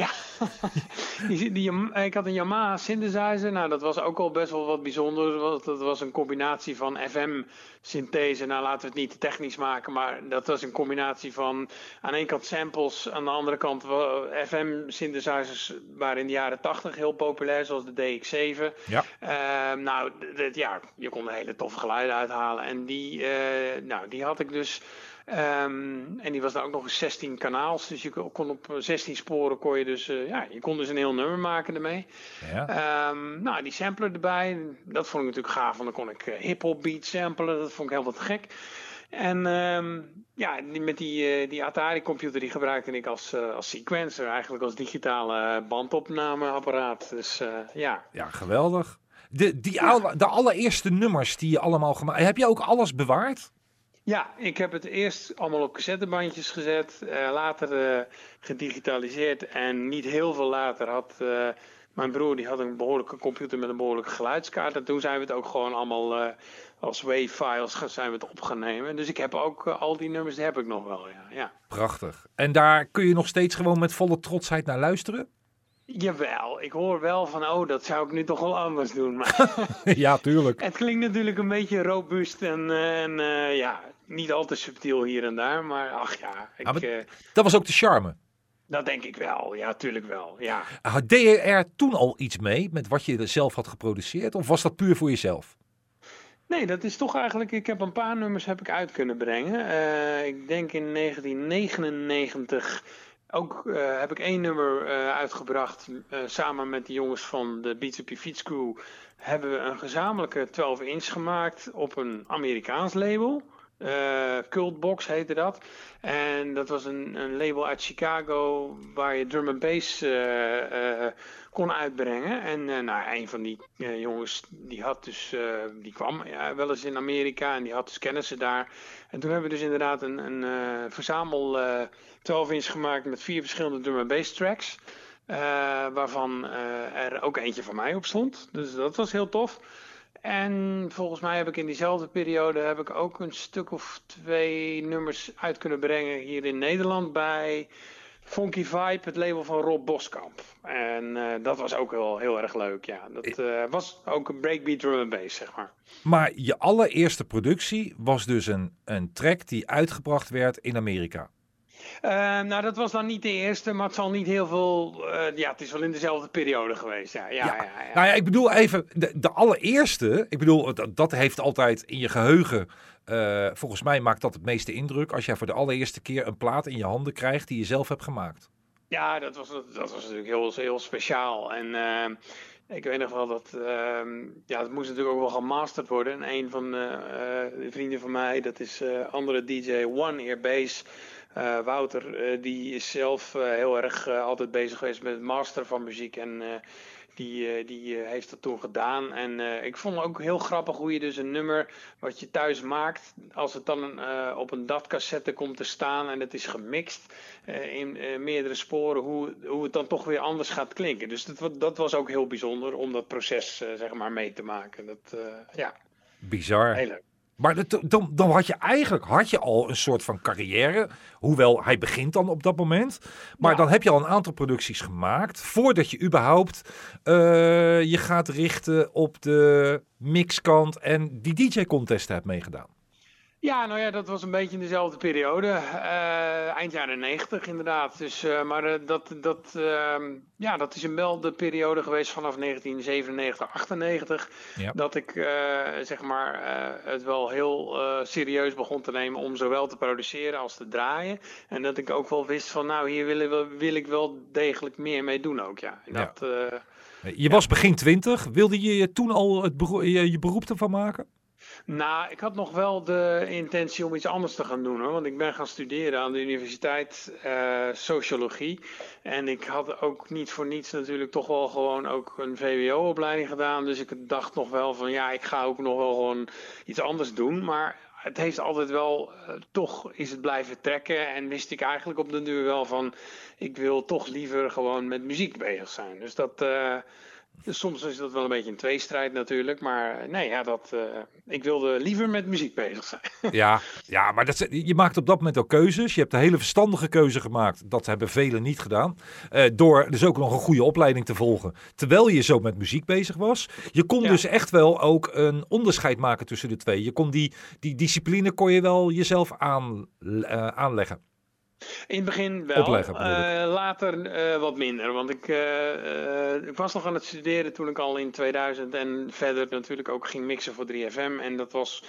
Ja, die, die, ik had een Yamaha synthesizer. Nou, dat was ook al best wel wat bijzonder. Want dat was een combinatie van FM-synthese. Nou, laten we het niet te technisch maken. Maar dat was een combinatie van aan de ene kant samples. Aan de andere kant FM-synthesizers waren in de jaren 80 heel populair. Zoals de DX7. Ja. Uh, nou, ja, je kon er hele toffe geluiden uithalen. En die, uh, nou, die had ik dus Um, en die was dan ook nog eens 16 kanaals. Dus je kon op 16 sporen kon je dus, uh, ja, je kon dus een heel nummer maken ermee. Ja. Um, nou, die sampler erbij, dat vond ik natuurlijk gaaf. Want dan kon ik uh, hip-hop beat samplen. Dat vond ik heel wat gek. En um, ja, die, met die, uh, die Atari computer die gebruikte ik als, als sequencer, eigenlijk als digitale bandopnameapparaat. Dus ja. Ja, geweldig. De, die Al, de allereerste nummers die je allemaal gemaakt heb je ook alles bewaard? Ja, ik heb het eerst allemaal op cassettebandjes gezet, uh, later uh, gedigitaliseerd en niet heel veel later had uh, mijn broer die had een behoorlijke computer met een behoorlijke geluidskaart en toen zijn we het ook gewoon allemaal als WAV-files zijn we het opgenomen. Dus ik heb ook al die nummers, die heb ik nog wel, ja. ja. Prachtig. En daar kun je nog steeds gewoon met volle trotsheid naar luisteren? Jawel, ik hoor wel van, oh, dat zou ik nu toch wel anders doen. Maar ja, tuurlijk. het klinkt natuurlijk een beetje robuust en, en uh, ja, niet al te subtiel hier en daar. Maar ach ja. Ik, ah, uh, dat was ook de charme. Dat denk ik wel, ja, tuurlijk wel, ja. Deed je er toen al iets mee met wat je zelf had geproduceerd? Of was dat puur voor jezelf? Nee, dat is toch eigenlijk. Ik heb een paar nummers heb ik uit kunnen brengen. Uh, ik denk in 1999 ook uh, heb ik één nummer uh, uitgebracht uh, samen met de jongens van de Beats Up Your Feet Crew. Hebben we een gezamenlijke 12 inch gemaakt op een Amerikaans label. Uh, Cultbox heette dat. En dat was een, een, label uit Chicago waar je drum en bass uh, kon uitbrengen. En nou, een van die jongens die had dus, die kwam ja, wel eens in Amerika en die had dus kennissen daar. En toen hebben we dus inderdaad een, een verzamel 12 inch gemaakt met vier verschillende drum en bass tracks. waarvan er ook eentje van mij op stond. Dus dat was heel tof. En volgens mij heb ik in diezelfde periode heb ik ook een stuk of twee nummers uit kunnen brengen hier in Nederland bij Funky Vibe, het label van Rob Boskamp. En uh, dat was ook wel heel erg leuk, ja. Dat uh, was ook een breakbeat drum and bass, zeg maar. Maar je allereerste productie was dus een, een track die uitgebracht werd in Amerika. Uh, nou, dat was dan niet de eerste, maar het zal niet heel veel. Uh, ja, het is wel in dezelfde periode geweest. Ja, ja, ja. ja, ja. Nou ja, ik bedoel even, de, de allereerste, ik bedoel, dat, dat, heeft altijd in je geheugen. Uh, volgens mij maakt dat het meeste indruk als jij voor de allereerste keer een plaat in je handen krijgt die je zelf hebt gemaakt. Ja, dat was, dat, was natuurlijk heel, heel speciaal. En ehm, ik weet nog wel dat, ehm, ja, het moest natuurlijk ook wel gemasterd worden. En een van de vrienden van mij, dat is andere DJ One Ear Bass. Uh, Wouter, uh, die is zelf uh, heel erg altijd bezig geweest met het masteren van muziek. En die, die heeft dat toen gedaan. En ik vond het ook heel grappig hoe je dus een nummer wat je thuis maakt, als het dan op een DAT-cassette komt te staan en het is gemixt in meerdere sporen, hoe, hoe het dan toch weer anders gaat klinken. Dus dat, dat was ook heel bijzonder om dat proces zeg maar mee te maken. Dat, ja. Bizar. Heel leuk. Maar dan, dan had je eigenlijk had je al een soort van carrière. Hoewel hij begint dan op dat moment. Maar dan heb je al een aantal producties gemaakt. Voordat je überhaupt uh, je gaat richten op de mixkant en die DJ-contest hebt meegedaan. Ja, nou ja, dat was een beetje in dezelfde periode. Uh, eind jaren negentig inderdaad. Dus, uh, maar uh, dat, dat, ehm, ja, dat is een wel de periode geweest vanaf 1997, 98. Ja. Dat ik zeg maar, het wel heel serieus begon te nemen om zowel te produceren als te draaien. En dat ik ook wel wist van nou, hier wil, wil, ik wel degelijk meer mee doen ook. Ja. Dat, ja. je was begin twintig. Wilde je toen al het beroep, je, je beroep ervan maken? Nou, ik had nog wel de intentie om iets anders te gaan doen hoor. Want ik ben gaan studeren aan de universiteit uh, sociologie. En ik had ook niet voor niets natuurlijk toch wel gewoon ook een VWO-opleiding gedaan. Dus ik dacht nog wel van ja, ik ga ook nog wel gewoon iets anders doen. Maar het heeft altijd wel, uh, toch is het blijven trekken. En wist ik eigenlijk op de duur wel van, ik wil toch liever gewoon met muziek bezig zijn. Dus dat... Uh, dus soms is dat wel een beetje een tweestrijd natuurlijk. Maar nee, ja, dat, uh, ik wilde liever met muziek bezig zijn. ja, ja, maar dat, je maakt op dat moment ook keuzes. Je hebt een hele verstandige keuze gemaakt. Dat hebben velen niet gedaan. Uh, door dus ook nog een goede opleiding te volgen. Terwijl je zo met muziek bezig was. Je kon ja. dus echt wel ook een onderscheid maken tussen de twee. Je kon die, die discipline kon je wel jezelf aan, uh, aanleggen. In het begin wel, Opleggen, uh, later uh, wat minder. Want ik, uh, ik was nog aan het studeren toen ik al in 2000 en verder natuurlijk ook ging mixen voor 3FM. En dat was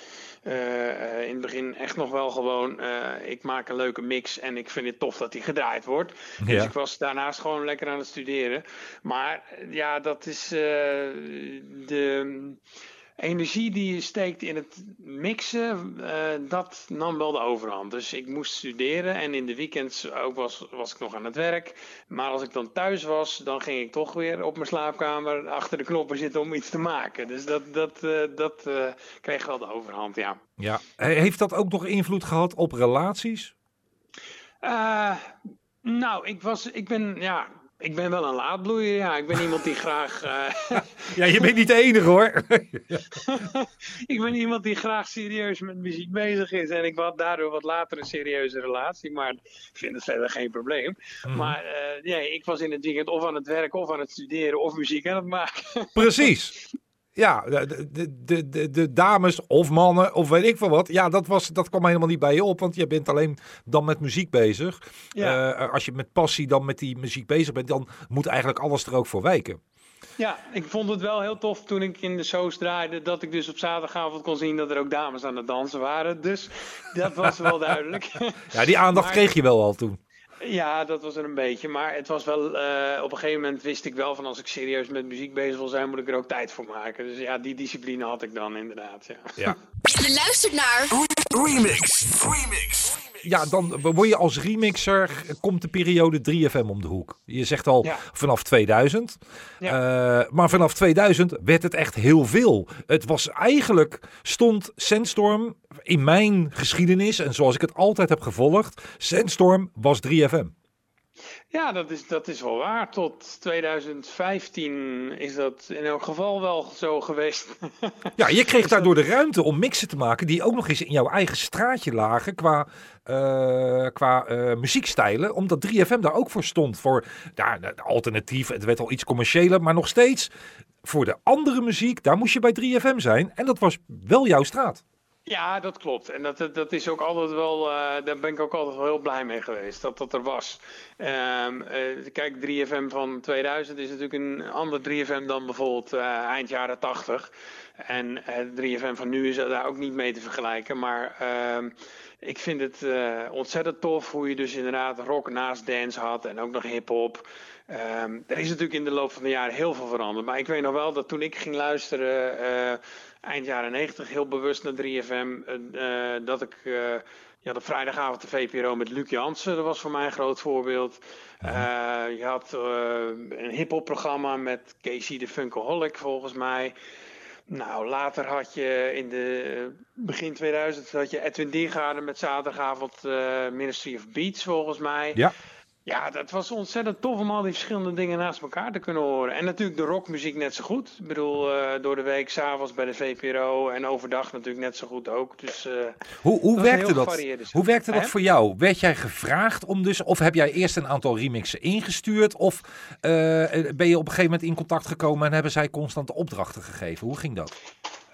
in het begin echt nog wel gewoon, ik maak een leuke mix en ik vind het tof dat die gedraaid wordt. Dus ik was daarnaast gewoon lekker aan het studeren. Maar ja, dat is de energie die je steekt in het mixen, uh, dat nam wel de overhand. Dus ik moest studeren en in de weekends ook was, was ik nog aan het werk. Maar als ik dan thuis was, dan ging ik toch weer op mijn slaapkamer achter de knoppen zitten om iets te maken. Dus dat, dat, uh, dat uh, kreeg wel de overhand, ja. ja. Heeft dat ook nog invloed gehad op relaties? nou, ik, was, ik ben, ja, ik ben wel een laadbloeier, ja. Ik ben iemand die graag... Uh... ja, je bent niet de enige hoor. ik ben iemand die graag serieus met muziek bezig is. En ik had daardoor wat later een serieuze relatie. Maar ik vind het verder geen probleem. Mm. Maar uh, nee, ik was in het weekend of aan het werk of aan het studeren of muziek aan het maken. Precies. Ja, de, de, de, de, dames of mannen of weet ik veel wat. Ja, dat, was, dat kwam helemaal niet bij je op. Want je bent alleen dan met muziek bezig. Ja. Uh, als je met passie dan met die muziek bezig bent, dan moet eigenlijk alles er ook voor wijken. Ja, ik vond het wel heel tof toen ik in de shows draaide. Dat ik dus op zaterdagavond kon zien dat er ook dames aan het dansen waren. Dus dat was wel duidelijk. Ja, die aandacht maar, kreeg je wel al toen. Ja, dat was er een beetje. Maar het was wel, eh, op een gegeven moment wist ik wel van als ik serieus met muziek bezig wil zijn, moet ik er ook tijd voor maken. Dus ja, die discipline had ik dan inderdaad. Ja. Ja. Je luistert naar Remix. Remix. Ja, dan word je als remixer, komt de periode 3FM om de hoek. Je zegt al Ja. vanaf 2000. Eh, maar vanaf 2000 werd het echt heel veel. Het was eigenlijk, stond Sandstorm in mijn geschiedenis, en zoals ik het altijd heb gevolgd, Sandstorm was 3FM. Ja, dat is, dat is wel waar. Tot 2015 is dat in elk geval wel zo geweest. Ja, je kreeg daardoor de ruimte om mixen te maken die ook nog eens in jouw eigen straatje lagen qua, eh, qua eh, muziekstijlen. Omdat 3FM daar ook voor stond. Voor ja, de alternatief, het werd al iets commerciëler, maar nog steeds voor de andere muziek, daar moest je bij 3FM zijn. En dat was wel jouw straat. Ja, dat klopt. En dat, dat, is ook altijd wel, eh, daar ben ik ook altijd wel heel blij mee geweest dat dat er was. Ehm, eh, kijk, 3FM van 2000 is natuurlijk een ander 3FM dan bijvoorbeeld eh, eind jaren 80. En eh, 3FM van nu is daar ook niet mee te vergelijken. Maar ehm, ik vind het eh, ontzettend tof hoe je dus inderdaad rock naast dance had en ook nog hip-hop. Ehm, er is natuurlijk in de loop van de jaren heel veel veranderd. Maar ik weet nog wel dat toen ik ging luisteren, eh, eind jaren 90, heel bewust naar 3FM, eh, dat ik. ja, de vrijdagavond de VPRO met Luc Jansen, dat was voor mij een groot voorbeeld. Eh, je had een hip-hop programma met Casey de Funkaholic, volgens mij. Nou, later had je in de eh, begin 2000 had je Edwin Diergaarden met zaterdagavond eh, Ministry of Beats, volgens mij. Ja. Ja, dat was ontzettend tof om al die verschillende dingen naast elkaar te kunnen horen. En natuurlijk de rockmuziek net zo goed. Ik bedoel, eh, door de week, s'avonds bij de VPRO en overdag natuurlijk net zo goed ook. Dus eh, Hoe, hoe Dat werkte dat? Hoe werkte dat voor jou? Werd jij gevraagd om dus, of heb jij eerst een aantal remixen ingestuurd? Of eh, ben je op een gegeven moment in contact gekomen en hebben zij constante opdrachten gegeven? Hoe ging dat?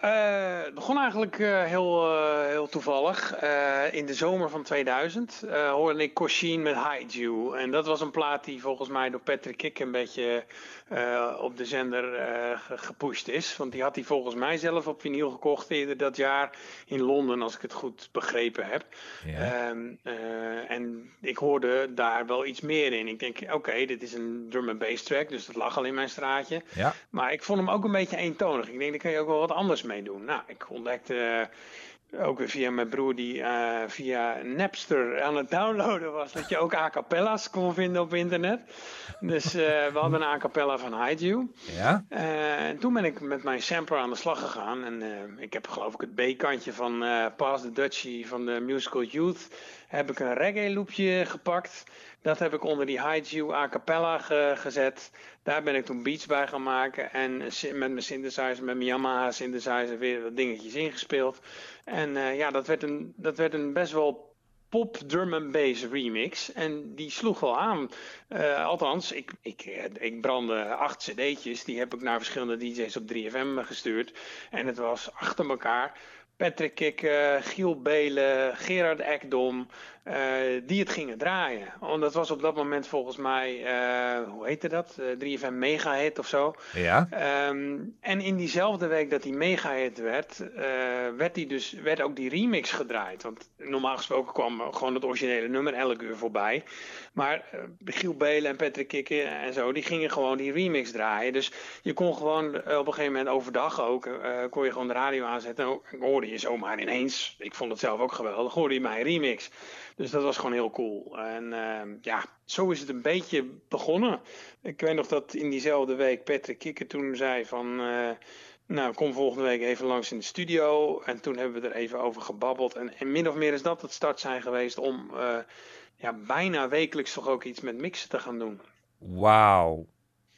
Eh, het begon eigenlijk eh, heel, eh, heel toevallig. In de zomer van 2000 eh, hoorde ik Coshin met You. En dat was een plaat die volgens mij door Patrick Kik een beetje op de zender ge- gepusht is. Want die had hij volgens mij zelf op vinyl gekocht eerder dat jaar in Londen, als ik het goed begrepen heb. Ja. Ehm, eh, en ik hoorde daar wel iets meer in. Ik denk, oké, dit is een drum and bass track, dus dat lag al in mijn straatje. Ja. Maar ik vond hem ook een beetje eentonig. Ik denk, daar kun je ook wel wat anders mee doen. Nou, ik ontdekte eh, ook weer via mijn broer die eh, via Napster aan het downloaden was, dat je ook a cappella's kon vinden op internet. Dus eh, we hadden een a cappella van Hide You. Ja? En toen ben ik met mijn sampler aan de slag gegaan. En ik heb geloof ik het B-kantje van Pass the Dutchie van de Musical Youth. Heb ik een reggae loopje gepakt. Dat heb ik onder die You a cappella ge- gezet. Daar ben ik toen beats bij gaan maken. En met mijn synthesizer, met mijn Yamaha synthesizer weer wat dingetjes ingespeeld. En eh, ja, dat werd, een, dat werd een best wel pop drum and bass remix. En die sloeg wel aan. Eh, althans, ik, ik, eh, ik brandde acht cd'tjes. Die heb ik naar verschillende DJ's op 3FM gestuurd. En het was achter elkaar. Patrick Kikke, Giel Belen, Gerard Ekdom, die het gingen draaien. Want dat was op dat moment volgens mij, eh, hoe heette dat? Eh, 3FM Mega Hit of zo. Ja? Ehm, en in diezelfde week dat die mega hit werd, eh, werd, die dus, werd ook die remix gedraaid. Want normaal gesproken kwam gewoon het originele nummer elk uur voorbij. Maar eh, Giel Belen en Patrick Kikke en zo, die gingen gewoon die remix draaien. Dus je kon gewoon eh, op een gegeven moment overdag ook, eh, kon je gewoon de radio aanzetten. En hoorde je zomaar ineens, ik vond het zelf ook geweldig, hoorde je mijn remix. Dus dat was gewoon heel cool. En ehm, ja, zo is het een beetje begonnen. Ik weet nog dat in diezelfde week Patrick Kikker toen zei van... eh, nou, kom volgende week even langs in de studio. En toen hebben we er even over gebabbeld. En, en min of meer is dat het start zijn geweest om eh, ja, bijna wekelijks toch ook iets met mixen te gaan doen. Wauw.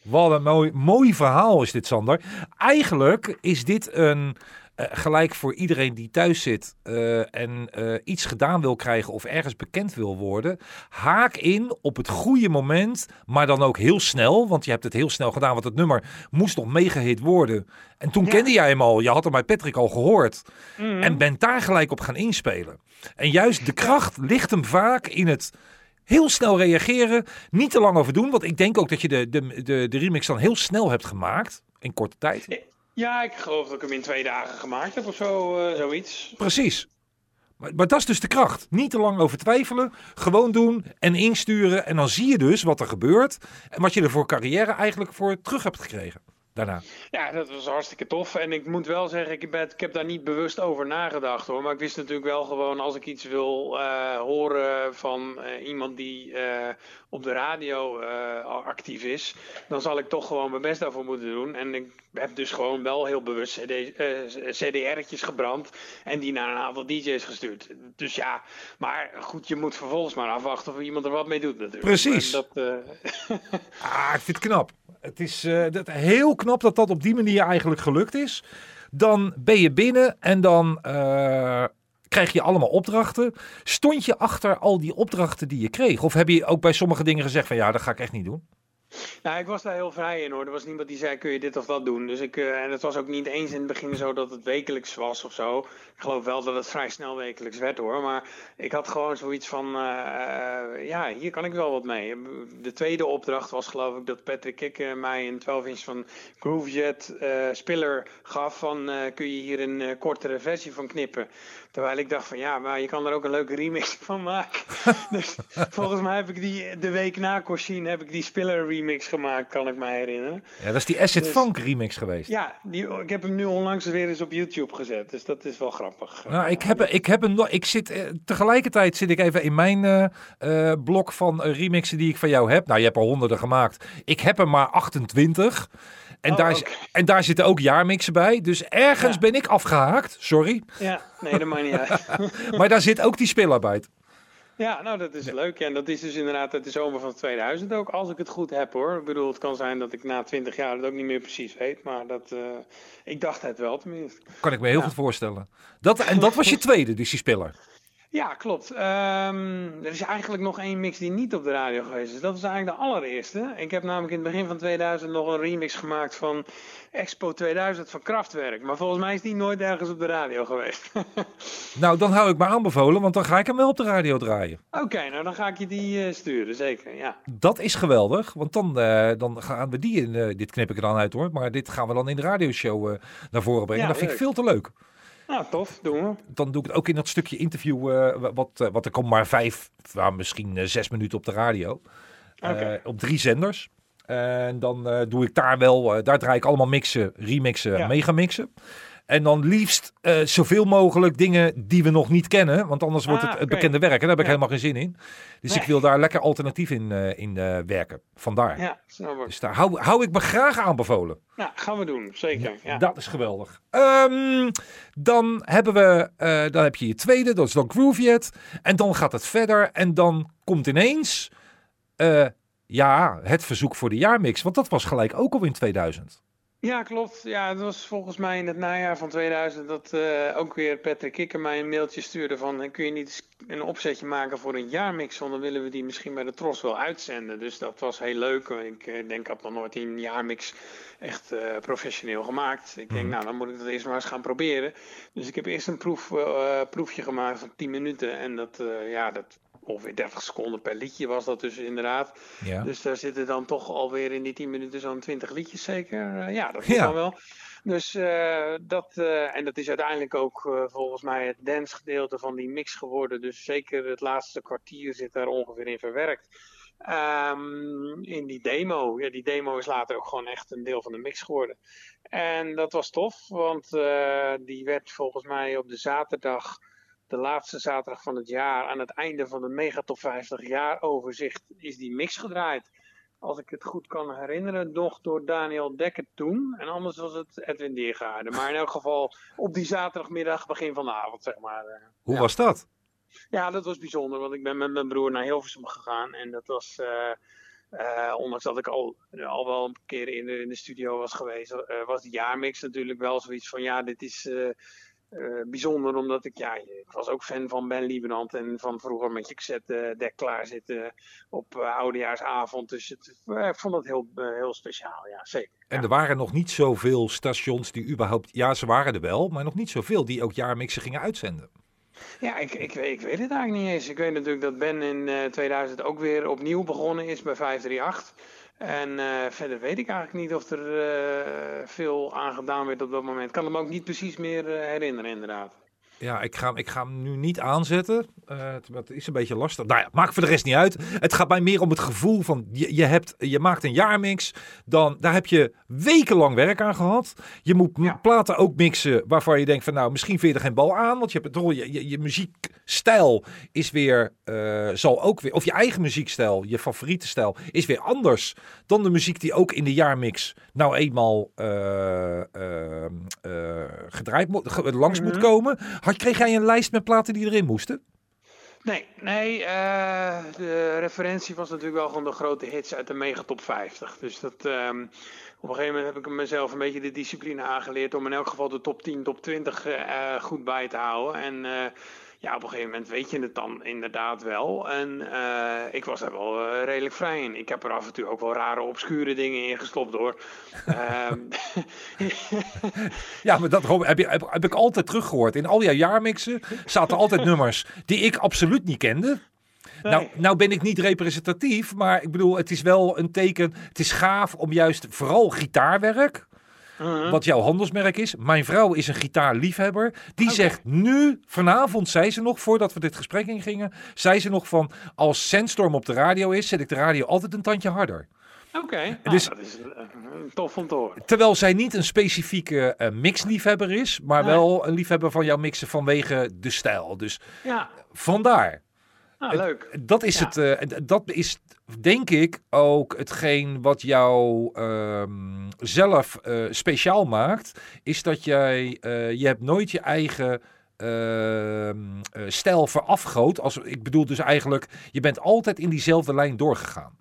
Wat een mooi, mooi verhaal is dit, Sander. Eigenlijk is dit een, eh, gelijk voor iedereen die thuis zit eh, en eh, iets gedaan wil krijgen of ergens bekend wil worden. Haak in op het goede moment, maar dan ook heel snel. Want je hebt het heel snel gedaan, want het nummer moest nog megahit worden. En toen Ja. kende jij hem al. Je had hem bij Patrick al gehoord. En bent daar gelijk op gaan inspelen. En juist de kracht ligt hem vaak in het heel snel reageren. Niet te lang over doen. Want ik denk ook dat je de, de, de, de remix dan heel snel hebt gemaakt. In korte tijd. Ja, ik geloof dat ik hem in twee dagen gemaakt heb of zo, eh, zoiets. Precies. Maar, maar dat is dus de kracht. Niet te lang over twijfelen. Gewoon doen en insturen. En dan zie je dus wat er gebeurt. En wat je er voor carrière eigenlijk voor terug hebt gekregen daarna. Ja, dat was hartstikke tof. En ik moet wel zeggen, ik, ben, ik heb daar niet bewust over nagedacht hoor. Maar ik wist natuurlijk wel gewoon, als ik iets wil uh, horen van uh, iemand die uh, op de radio actief is, dan zal ik toch gewoon mijn best daarvoor moeten doen. En ik heb dus gewoon wel heel bewust CD, CDR'tjes gebrand en die naar een aantal DJ's gestuurd. Dus ja, maar goed, je moet vervolgens maar afwachten of iemand er wat mee doet natuurlijk. Precies. Dat, ah, ik vind het knap. Het is dat, heel knap dat dat op die manier eigenlijk gelukt is. Dan ben je binnen en dan uh, krijg je allemaal opdrachten. Stond je achter al die opdrachten die je kreeg? Of heb je ook bij sommige dingen gezegd van ja, dat ga ik echt niet doen? Nou, ik was daar heel vrij in hoor. Er was niemand die zei: kun je dit of dat doen? Dus ik, uh, en het was ook niet eens in het begin zo dat het wekelijks was of zo. Ik geloof wel dat het vrij snel wekelijks werd hoor. Maar ik had gewoon zoiets van: uh, ja, hier kan ik wel wat mee. De tweede opdracht was geloof ik dat Patrick Kikke mij een 12 inch van Groovejet spiller gaf. Van kun je hier een kortere versie van knippen? Terwijl ik dacht van ja, maar je kan er ook een leuke remix van maken. dus volgens mij heb ik die de week na Coshin heb ik die Spiller remix gemaakt, kan ik me herinneren. Ja, dat is die Acid dus, Funk remix geweest. Ja, die, ik heb hem nu onlangs weer eens op YouTube gezet, dus dat is wel grappig. Nou, ik heb, ik heb hem nog, ik zit, eh, tegelijkertijd zit ik even in mijn uh, uh, blok van remixen die ik van jou heb. Nou, je hebt er honderden gemaakt. Ik heb er maar 28. En, Oh, daar, en daar zitten ook jaarmixen bij. Dus ergens Ja. ben ik afgehaakt. Sorry. Ja, nee, dat maakt niet uit. Maar daar zit ook die speelarbeid. Ja, nou dat is leuk. Ja, en dat is dus inderdaad uit de zomer van 2000 ook, als ik het goed heb hoor. Ik bedoel, het kan zijn dat ik na 20 jaar het ook niet meer precies weet, maar dat, eh, ik dacht het wel tenminste. Kan ik me heel goed voorstellen. Dat, en dat was je tweede, dus die spiller. Ja, klopt. Ehm, er is eigenlijk nog één mix die niet op de radio geweest is. Dat was eigenlijk de allereerste. Ik heb namelijk in het begin van 2000 nog een remix gemaakt van Expo 2000 van Kraftwerk. Maar volgens mij is die nooit ergens op de radio geweest. Nou, dan hou ik me aanbevolen, want dan ga ik hem wel op de radio draaien. Oké, nou dan ga ik je die eh, sturen, zeker. Ja. Dat is geweldig, want dan, eh, dan gaan we die in. eh, dit knip ik er dan uit hoor, maar dit gaan we dan in de radioshow naar voren brengen. Ja, dat vind ik veel te leuk. Nou, tof, doen we. Dan doe ik het ook in dat stukje interview, eh, wat, eh, wat er komt maar vijf, nou, misschien eh, zes minuten op de radio. Oké. op drie zenders. En dan doe ik daar wel, daar draai ik allemaal mixen, remixen, Ja. megamixen. En dan liefst eh, zoveel mogelijk dingen die we nog niet kennen. Want anders wordt Ah, het, het oké. bekende werk. En daar heb ik Ja. helemaal geen zin in. Dus Nee. ik wil daar lekker alternatief in, eh, in eh, werken. Vandaar. Ja, snap ik. Dus daar hou, hou ik me graag aanbevolen. Nou, gaan we doen, zeker. Ja. Dat is geweldig. Ehm, dan hebben we, dan heb je je tweede, dat is dan Groovejet. En dan gaat het verder en dan komt ineens, ja, het verzoek voor de jaarmix. Want dat was gelijk ook al in 2000. Ja, klopt. Ja, het was volgens mij in het najaar van 2000 dat eh, ook weer Patrick Kikker mij een mailtje stuurde van eh, kun je niet een opzetje maken voor een jaarmix, want dan willen we die misschien bij de Tros wel uitzenden. Dus dat was heel leuk. Ik eh, denk, ik had nog nooit een jaarmix echt professioneel gemaakt. Ik denk, Mhm. nou, dan moet ik dat eerst maar eens gaan proberen. Dus ik heb eerst een proef, proefje gemaakt van 10 minuten en dat, ja, dat ongeveer 30 seconden per liedje was dat dus inderdaad. Ja. Dus daar zitten dan toch alweer in die 10 minuten zo'n 20 liedjes zeker. Eh, ja, dat is Ja. dan wel. Dus eh, dat, eh, en dat is uiteindelijk ook eh, volgens mij het dance gedeelte van die mix geworden. Dus zeker het laatste kwartier zit daar ongeveer in verwerkt. Ehm, in die demo. Ja, die demo is later ook gewoon echt een deel van de mix geworden. En dat was tof, want die werd volgens mij op de zaterdag, de laatste zaterdag van het jaar, aan het einde van de Megatop 50 jaar overzicht, is die mix gedraaid. Als ik het goed kan herinneren, nog door Daniel Dekker toen. En anders was het Edwin Diergaarde. Maar in elk geval op die zaterdagmiddag, begin van de avond, zeg maar. eh. Hoe Ja. was dat? Ja, dat was bijzonder, want ik ben met mijn broer naar Hilversum gegaan. En dat was, eh, eh, ondanks dat ik al, al wel een keer in de, in de studio was geweest, was die jaarmix natuurlijk wel zoiets van, ja, dit is eh, eh, bijzonder. Omdat ik, ja, ik was ook fan van Ben Liebenand en van vroeger met je cassette dek klaarzitten op eh, oudejaarsavond. Dus het, eh, ik vond dat heel, eh, heel speciaal, ja, zeker. En Ja. er waren nog niet zoveel stations die überhaupt, ja ze waren er wel, maar nog niet zoveel die ook jaarmixen gingen uitzenden. Ja, ik, ik, weet- ik weet het eigenlijk niet eens. Ik weet natuurlijk dat Ben in eh, 2000 ook weer opnieuw begonnen is bij 538. En eh, verder weet ik eigenlijk niet of er eh, veel aan gedaan werd op dat moment. Ik kan hem ook niet precies meer eh, herinneren, inderdaad. Ja, ik ga, ik ga hem nu niet aanzetten. Uh, het is een beetje lastig. Nou ja, maakt voor de rest niet uit. Het gaat mij meer om het gevoel van je, je, hebt, je maakt een jaarmix. Dan, daar heb je wekenlang werk aan gehad. Je moet platen ook mixen waarvan je denkt van nou, misschien vind je er geen bal aan. Want je, hebt, je, je, je muziekstijl is weer, uh, zal ook weer, of je eigen muziekstijl, je favoriete stijl, is weer anders dan de muziek die ook in de jaarmix nou eenmaal uh, gedraaid moet, langs moet mhm. komen. Had, kreeg jij een lijst met platen die erin moesten? Nee, nee uh, de referentie was natuurlijk wel gewoon de grote hits uit de megatop 50. Dus dat, um, op een gegeven moment heb ik mezelf een beetje de discipline aangeleerd om in elk geval de top 10, top 20 uh, goed bij te houden. En uh, ja, op een gegeven moment weet je het dan inderdaad wel. En uh, ik was daar wel uh, redelijk vrij in. Ik heb er af en toe ook wel rare, obscure dingen in gestopt hoor. Ehm, ja, maar dat heb, je, heb, heb, ik altijd teruggehoord. In al jouw jaarmixen zaten altijd nummers die ik absoluut niet kende. Nou, nou ben ik niet representatief, maar ik bedoel, het is wel een teken. Het is gaaf om juist vooral gitaarwerk Mhm. Wat jouw handelsmerk is. Mijn vrouw is een gitaarliefhebber. Die zegt nu, vanavond zei ze nog, voordat we dit gesprek ingingen, zei ze nog van, als Sandstorm op de radio is, zet ik de radio altijd een tandje harder. Oké, dus, dat is uh, tof om te horen. Terwijl zij niet een specifieke uh, mixliefhebber is, maar wel een liefhebber van jouw mixen vanwege de stijl. Dus ja. vandaar. Ah, leuk. Dat is, het, uh, dat is denk ik ook hetgeen wat jou uh, zelf uh, speciaal maakt. Is dat jij, uh, je hebt nooit je eigen ehm, stijl verafgoot. Als, ik bedoel dus eigenlijk, je bent altijd in diezelfde lijn doorgegaan.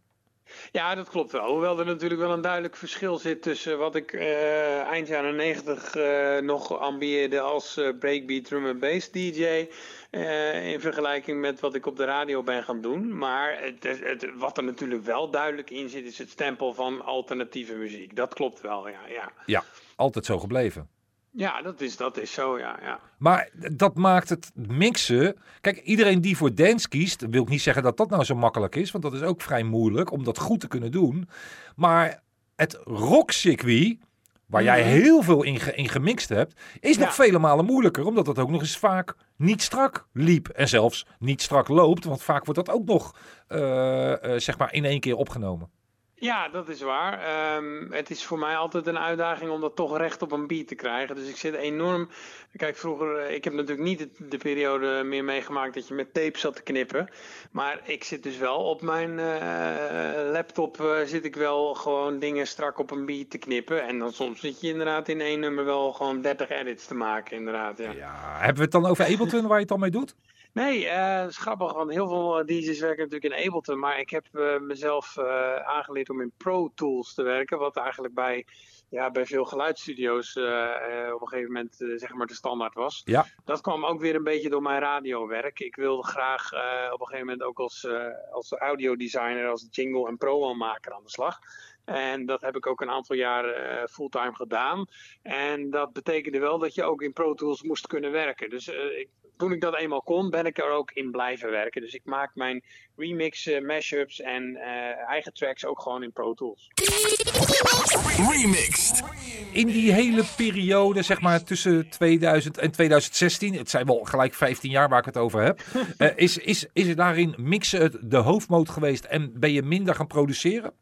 Ja, dat klopt wel. Hoewel er natuurlijk wel een duidelijk verschil zit tussen wat ik uh, eind jaren 90 uh, nog ambieerde als uh, breakbeat drum and bass DJ. In vergelijking met wat ik op de radio ben gaan doen. Maar het, het, wat er natuurlijk wel duidelijk in zit, is het stempel van alternatieve muziek. Dat klopt wel, ja. Ja, ja altijd zo gebleven. Ja, dat is, dat is zo, ja, ja. Maar dat maakt het mixen... Kijk, iedereen die voor dance kiest... wil ik niet zeggen dat dat nou zo makkelijk is... want dat is ook vrij moeilijk om dat goed te kunnen doen. Maar het rockcircuit... waar jij mhm. heel veel in, in gemixt hebt... is nog vele malen moeilijker... omdat dat ook nog eens vaak niet strak liep. En zelfs niet strak loopt... want vaak wordt dat ook nog uh, uh, zeg maar in één keer opgenomen. Ja, dat is waar. Um, het is voor mij altijd een uitdaging om dat toch recht op een beat te krijgen. Dus ik zit enorm. Kijk, vroeger, eh, ik heb natuurlijk niet de periode meer meegemaakt dat je met tape zat te knippen. Maar ik zit dus wel op mijn uh, laptop, uh, zit ik wel gewoon dingen strak op een beat te knippen. En dan soms zit je inderdaad in één nummer wel gewoon 30 edits te maken, inderdaad. Ja. ja hebben we het dan over Ableton waar je het dan mee doet? Nee, uh, is grappig, want heel veel DJ's werken natuurlijk in Ableton. Maar ik heb uh, mezelf uh, aangeleerd om in Pro Tools te werken. Wat eigenlijk bij, ja, bij veel geluidsstudio's op een gegeven moment zeg maar de standaard was. Ja. Dat kwam ook weer een beetje door mijn radiowerk. Ik wilde graag op een gegeven moment ook als, als audiodesigner, als jingle en promo-maker aan de slag. En dat heb ik ook een aantal jaren fulltime gedaan. En dat betekende wel dat je ook in Pro Tools moest kunnen werken. Dus ik toen ik dat eenmaal kon, ben ik er ook in blijven werken. Dus ik maak mijn remixen, mashups en uh, eigen tracks ook gewoon in Pro Tools. Remixed. In die hele periode, zeg maar tussen 2000 en 2016, het zijn wel gelijk 15 jaar waar ik het over heb, uh, is, is, is er daarin mixen de hoofdmoot geweest en ben je minder gaan produceren?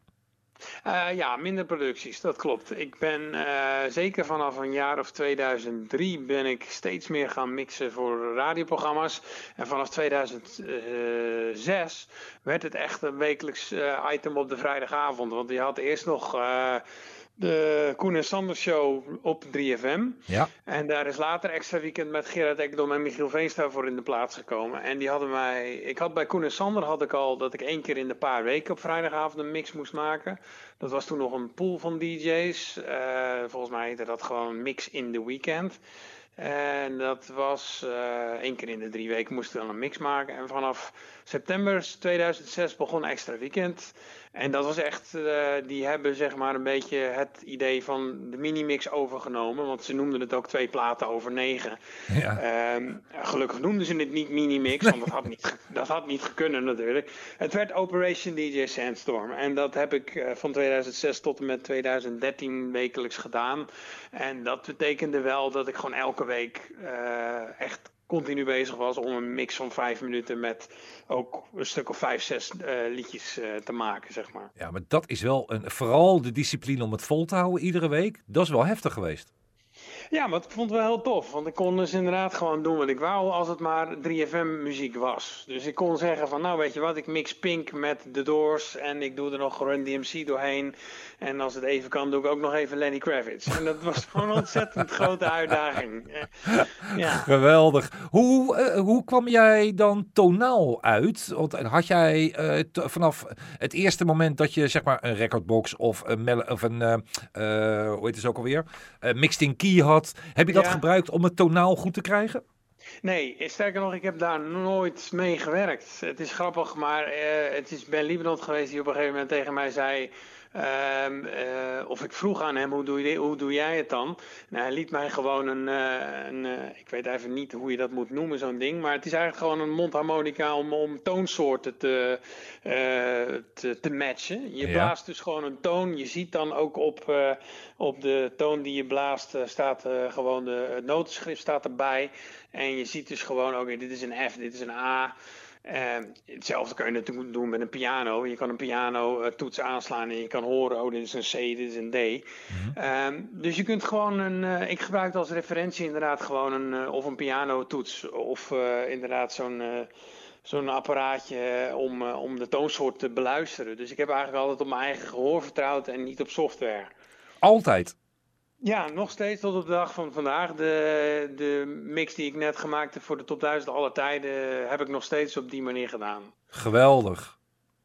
Uh, ja, minder producties, dat klopt. Ik ben uh, zeker vanaf een jaar of 2003 ben ik steeds meer gaan mixen voor radioprogramma's. En vanaf 2006 werd het echt een wekelijks item op de vrijdagavond. Want je had eerst nog de Koen en Sanders Show op 3FM. Ja. En daar is later extra weekend met Gerard Ekdom en Michiel Veenstra voor in de plaats gekomen. En die hadden mij. Ik had bij Koen en Sander had ik al dat ik één keer in de paar weken op vrijdagavond een mix moest maken. Dat was toen nog een pool van DJ's. Uh, eh, volgens mij heette dat gewoon Mix in the Weekend. En dat was uh, één keer in de drie weken moesten we dan een mix maken. En vanaf september 2006 begon Extra Weekend. En dat was echt, uh, die hebben zeg maar een beetje het idee van de minimix overgenomen. Want ze noemden het ook twee platen over negen. Ja. Um, gelukkig noemden ze het niet minimix, want dat had niet, dat had niet gekunnen natuurlijk. Het werd Operation DJ Sandstorm. En dat heb ik uh, van 2006 tot en met 2013 wekelijks gedaan. En dat betekende wel dat ik gewoon elke week uh, echt continu bezig was om een mix van vijf minuten met ook een stuk of vijf, zes uh, liedjes uh, te maken, zeg maar. Ja, maar dat is wel een, vooral de discipline om het vol te houden iedere week. Dat is wel heftig geweest. Ja, maar ik vond het wel heel tof. Want ik kon dus inderdaad gewoon doen wat ik wou als het maar 3FM muziek was. Dus ik kon zeggen van nou weet je wat, ik mix Pink met The Doors en ik doe er nog Run DMC doorheen. En als het even kan, doe ik ook nog even Lenny Kravitz. En dat was gewoon een ontzettend grote uitdaging. Ja. Geweldig. Hoe, uh, hoe kwam jij dan tonaal uit? Want had jij uh, vanaf het eerste moment dat je zeg maar een recordbox of een, of een hoe heet het ook alweer, mixed in key had, heb je dat gebruikt om het tonaal goed te krijgen? Nee, sterker nog, ik heb daar nooit mee gewerkt. Het is grappig, maar het is Ben Liebrand geweest die op een gegeven moment tegen mij zei... Um, uh, of ik vroeg aan hem, hoe doe, je, hoe doe jij het dan? Nou, hij liet mij gewoon een, uh, een uh, ik weet even niet hoe je dat moet noemen, zo'n ding. Maar het is eigenlijk gewoon een mondharmonica om, om toonsoorten te, te, te, matchen. Je ja. blaast dus gewoon een toon. Je ziet dan ook op, op de toon die je blaast, staat gewoon de, het notenschrift staat erbij. En je ziet dus gewoon, oké, dit is een F, dit is een A. Uh, hetzelfde kan je natuurlijk doen met een piano. Je kan een piano uh, toets aanslaan en je kan horen, oh dit is een C, dit is een D. Mm -hmm. um, dus je kunt gewoon een, uh, ik gebruik als referentie inderdaad gewoon een, uh, of een piano toets of inderdaad zo'n zo'n apparaatje om, om de toonsoort te beluisteren. Dus ik heb eigenlijk altijd op mijn eigen gehoor vertrouwd en niet op software. Altijd? Ja, nog steeds tot op de dag van vandaag. De, de mix die ik net gemaakt heb voor de top 1000 alle tijden heb ik nog steeds op die manier gedaan. Geweldig.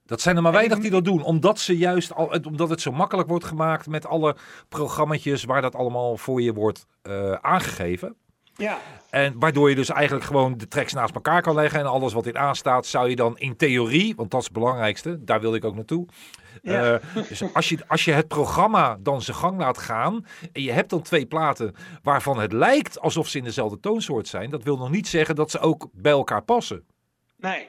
Dat zijn er maar weinig die dat doen, omdat ze juist al, omdat het zo makkelijk wordt gemaakt met alle programma's waar dat allemaal voor je wordt uh, aangegeven. Ja. En waardoor je dus eigenlijk gewoon de tracks naast elkaar kan leggen en alles wat in aanstaat zou je dan in theorie, want dat is het belangrijkste, daar wil ik ook naartoe. Ja. Uh, dus als je, als je het programma dan zijn gang laat gaan en je hebt dan twee platen waarvan het lijkt alsof ze in dezelfde toonsoort zijn, dat wil nog niet zeggen dat ze ook bij elkaar passen. Nee,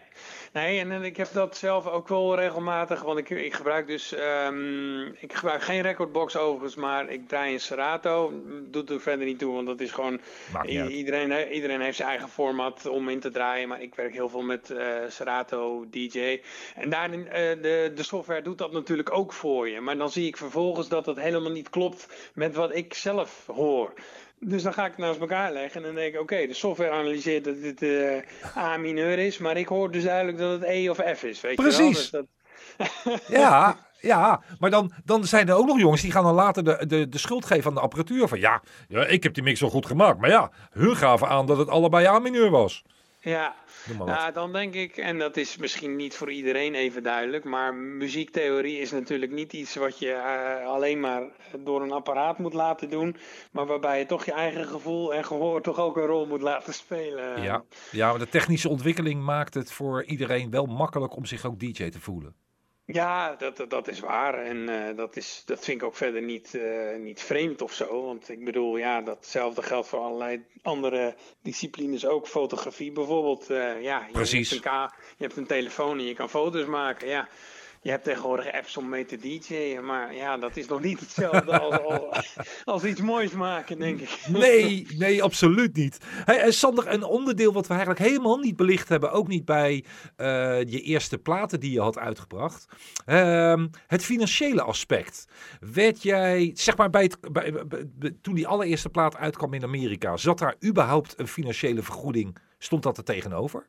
Nee, en, en, ik heb dat zelf ook wel regelmatig, want ik, ik gebruik dus, um, ik gebruik geen recordbox overigens, maar ik draai een Serato. Doet er verder niet toe, want dat is gewoon, iedereen, iedereen heeft zijn eigen format om in te draaien, maar ik werk heel veel met uh, Serato DJ. En daarin, uh, de, de software doet dat natuurlijk ook voor je, maar dan zie ik vervolgens dat dat helemaal niet klopt met wat ik zelf hoor. Dus dan ga ik het naast elkaar leggen en dan denk ik, oké, de software analyseert dat dit uh, A mineur is, maar ik hoor dus duidelijk dat het E of F is. Weet Precies. Je wel? Dus dat... ja, ja, maar dan, dan zijn er ook nog jongens die gaan dan later de, de, de schuld geven aan de apparatuur. Van ja, ja, ik heb die mix wel goed gemaakt. Maar ja, hun gaven aan dat het allebei A mineur was. Ja, ja, dan denk ik, en dat is misschien niet voor iedereen even duidelijk, maar muziektheorie is natuurlijk niet iets wat je uh, alleen maar door een apparaat moet laten doen, maar waarbij je toch je eigen gevoel en gehoor toch ook een rol moet laten spelen. Ja, ja maar de technische ontwikkeling maakt het voor iedereen wel makkelijk om zich ook DJ te voelen. Ja, dat, dat is waar. En uh, dat, is, dat vind ik ook verder niet, uh, niet vreemd of zo. Want ik bedoel, ja, datzelfde geldt voor allerlei andere disciplines ook. Fotografie bijvoorbeeld. Uh, ja, je, Precies. Hebt een je hebt een telefoon en je kan foto's maken. Ja, je hebt tegenwoordig apps om mee te DJ'en, maar ja, dat is nog niet hetzelfde als, als, als, iets moois maken, denk ik. Nee, nee, absoluut niet. Hey, Sander, een onderdeel wat we eigenlijk helemaal niet belicht hebben, ook niet bij uh, je eerste platen die je had uitgebracht. Uh, het financiële aspect. Werd jij, zeg maar, bij het, bij, bij, toen die allereerste plaat uitkwam in Amerika, zat daar überhaupt een financiële vergoeding? Stond dat er tegenover?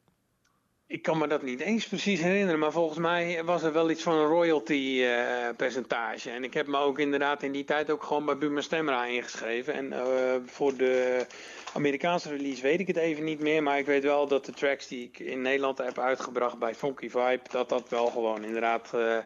Ik kan me dat niet eens precies herinneren, maar volgens mij was er wel iets van een royalty uh, percentage. En ik heb me ook inderdaad in die tijd ook gewoon bij Buma Stemra ingeschreven. En uh, voor de Amerikaanse release weet ik het even niet meer, maar ik weet wel dat de tracks die ik in Nederland heb uitgebracht bij Funky Vibe, dat dat wel gewoon inderdaad uh,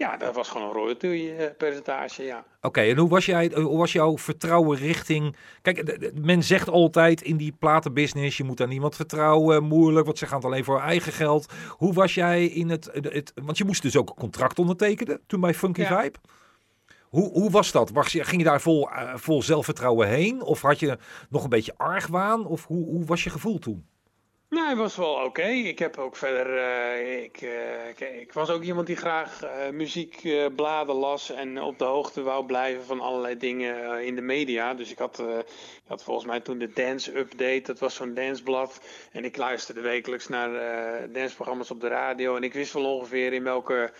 ja, dat was gewoon een royalty-percentage, ja. Oké, en hoe was, jij, hoe was jouw vertrouwen richting... Kijk, men zegt altijd in die platenbusiness, je moet aan niemand vertrouwen, moeilijk, want ze gaan het alleen voor eigen geld. Hoe was jij in het... het want je moest dus ook een contract ondertekenen toen bij Funky ja. Vibe. Hoe, hoe was dat? Was ging je daar vol, uh, vol zelfvertrouwen heen? Of had je nog een beetje argwaan? Of hoe, hoe was je gevoel toen? Nou, hij was wel oké. Ik heb ook verder. eh, ik, eh, ik, ik was ook iemand die graag eh, muziekbladen las en op de hoogte wou blijven van allerlei dingen in de media. Dus ik had, ik had volgens mij toen de Dance Update, dat was zo'n danceblad. En ik luisterde wekelijks naar danceprogramma's op de radio. En ik wist wel ongeveer in welke.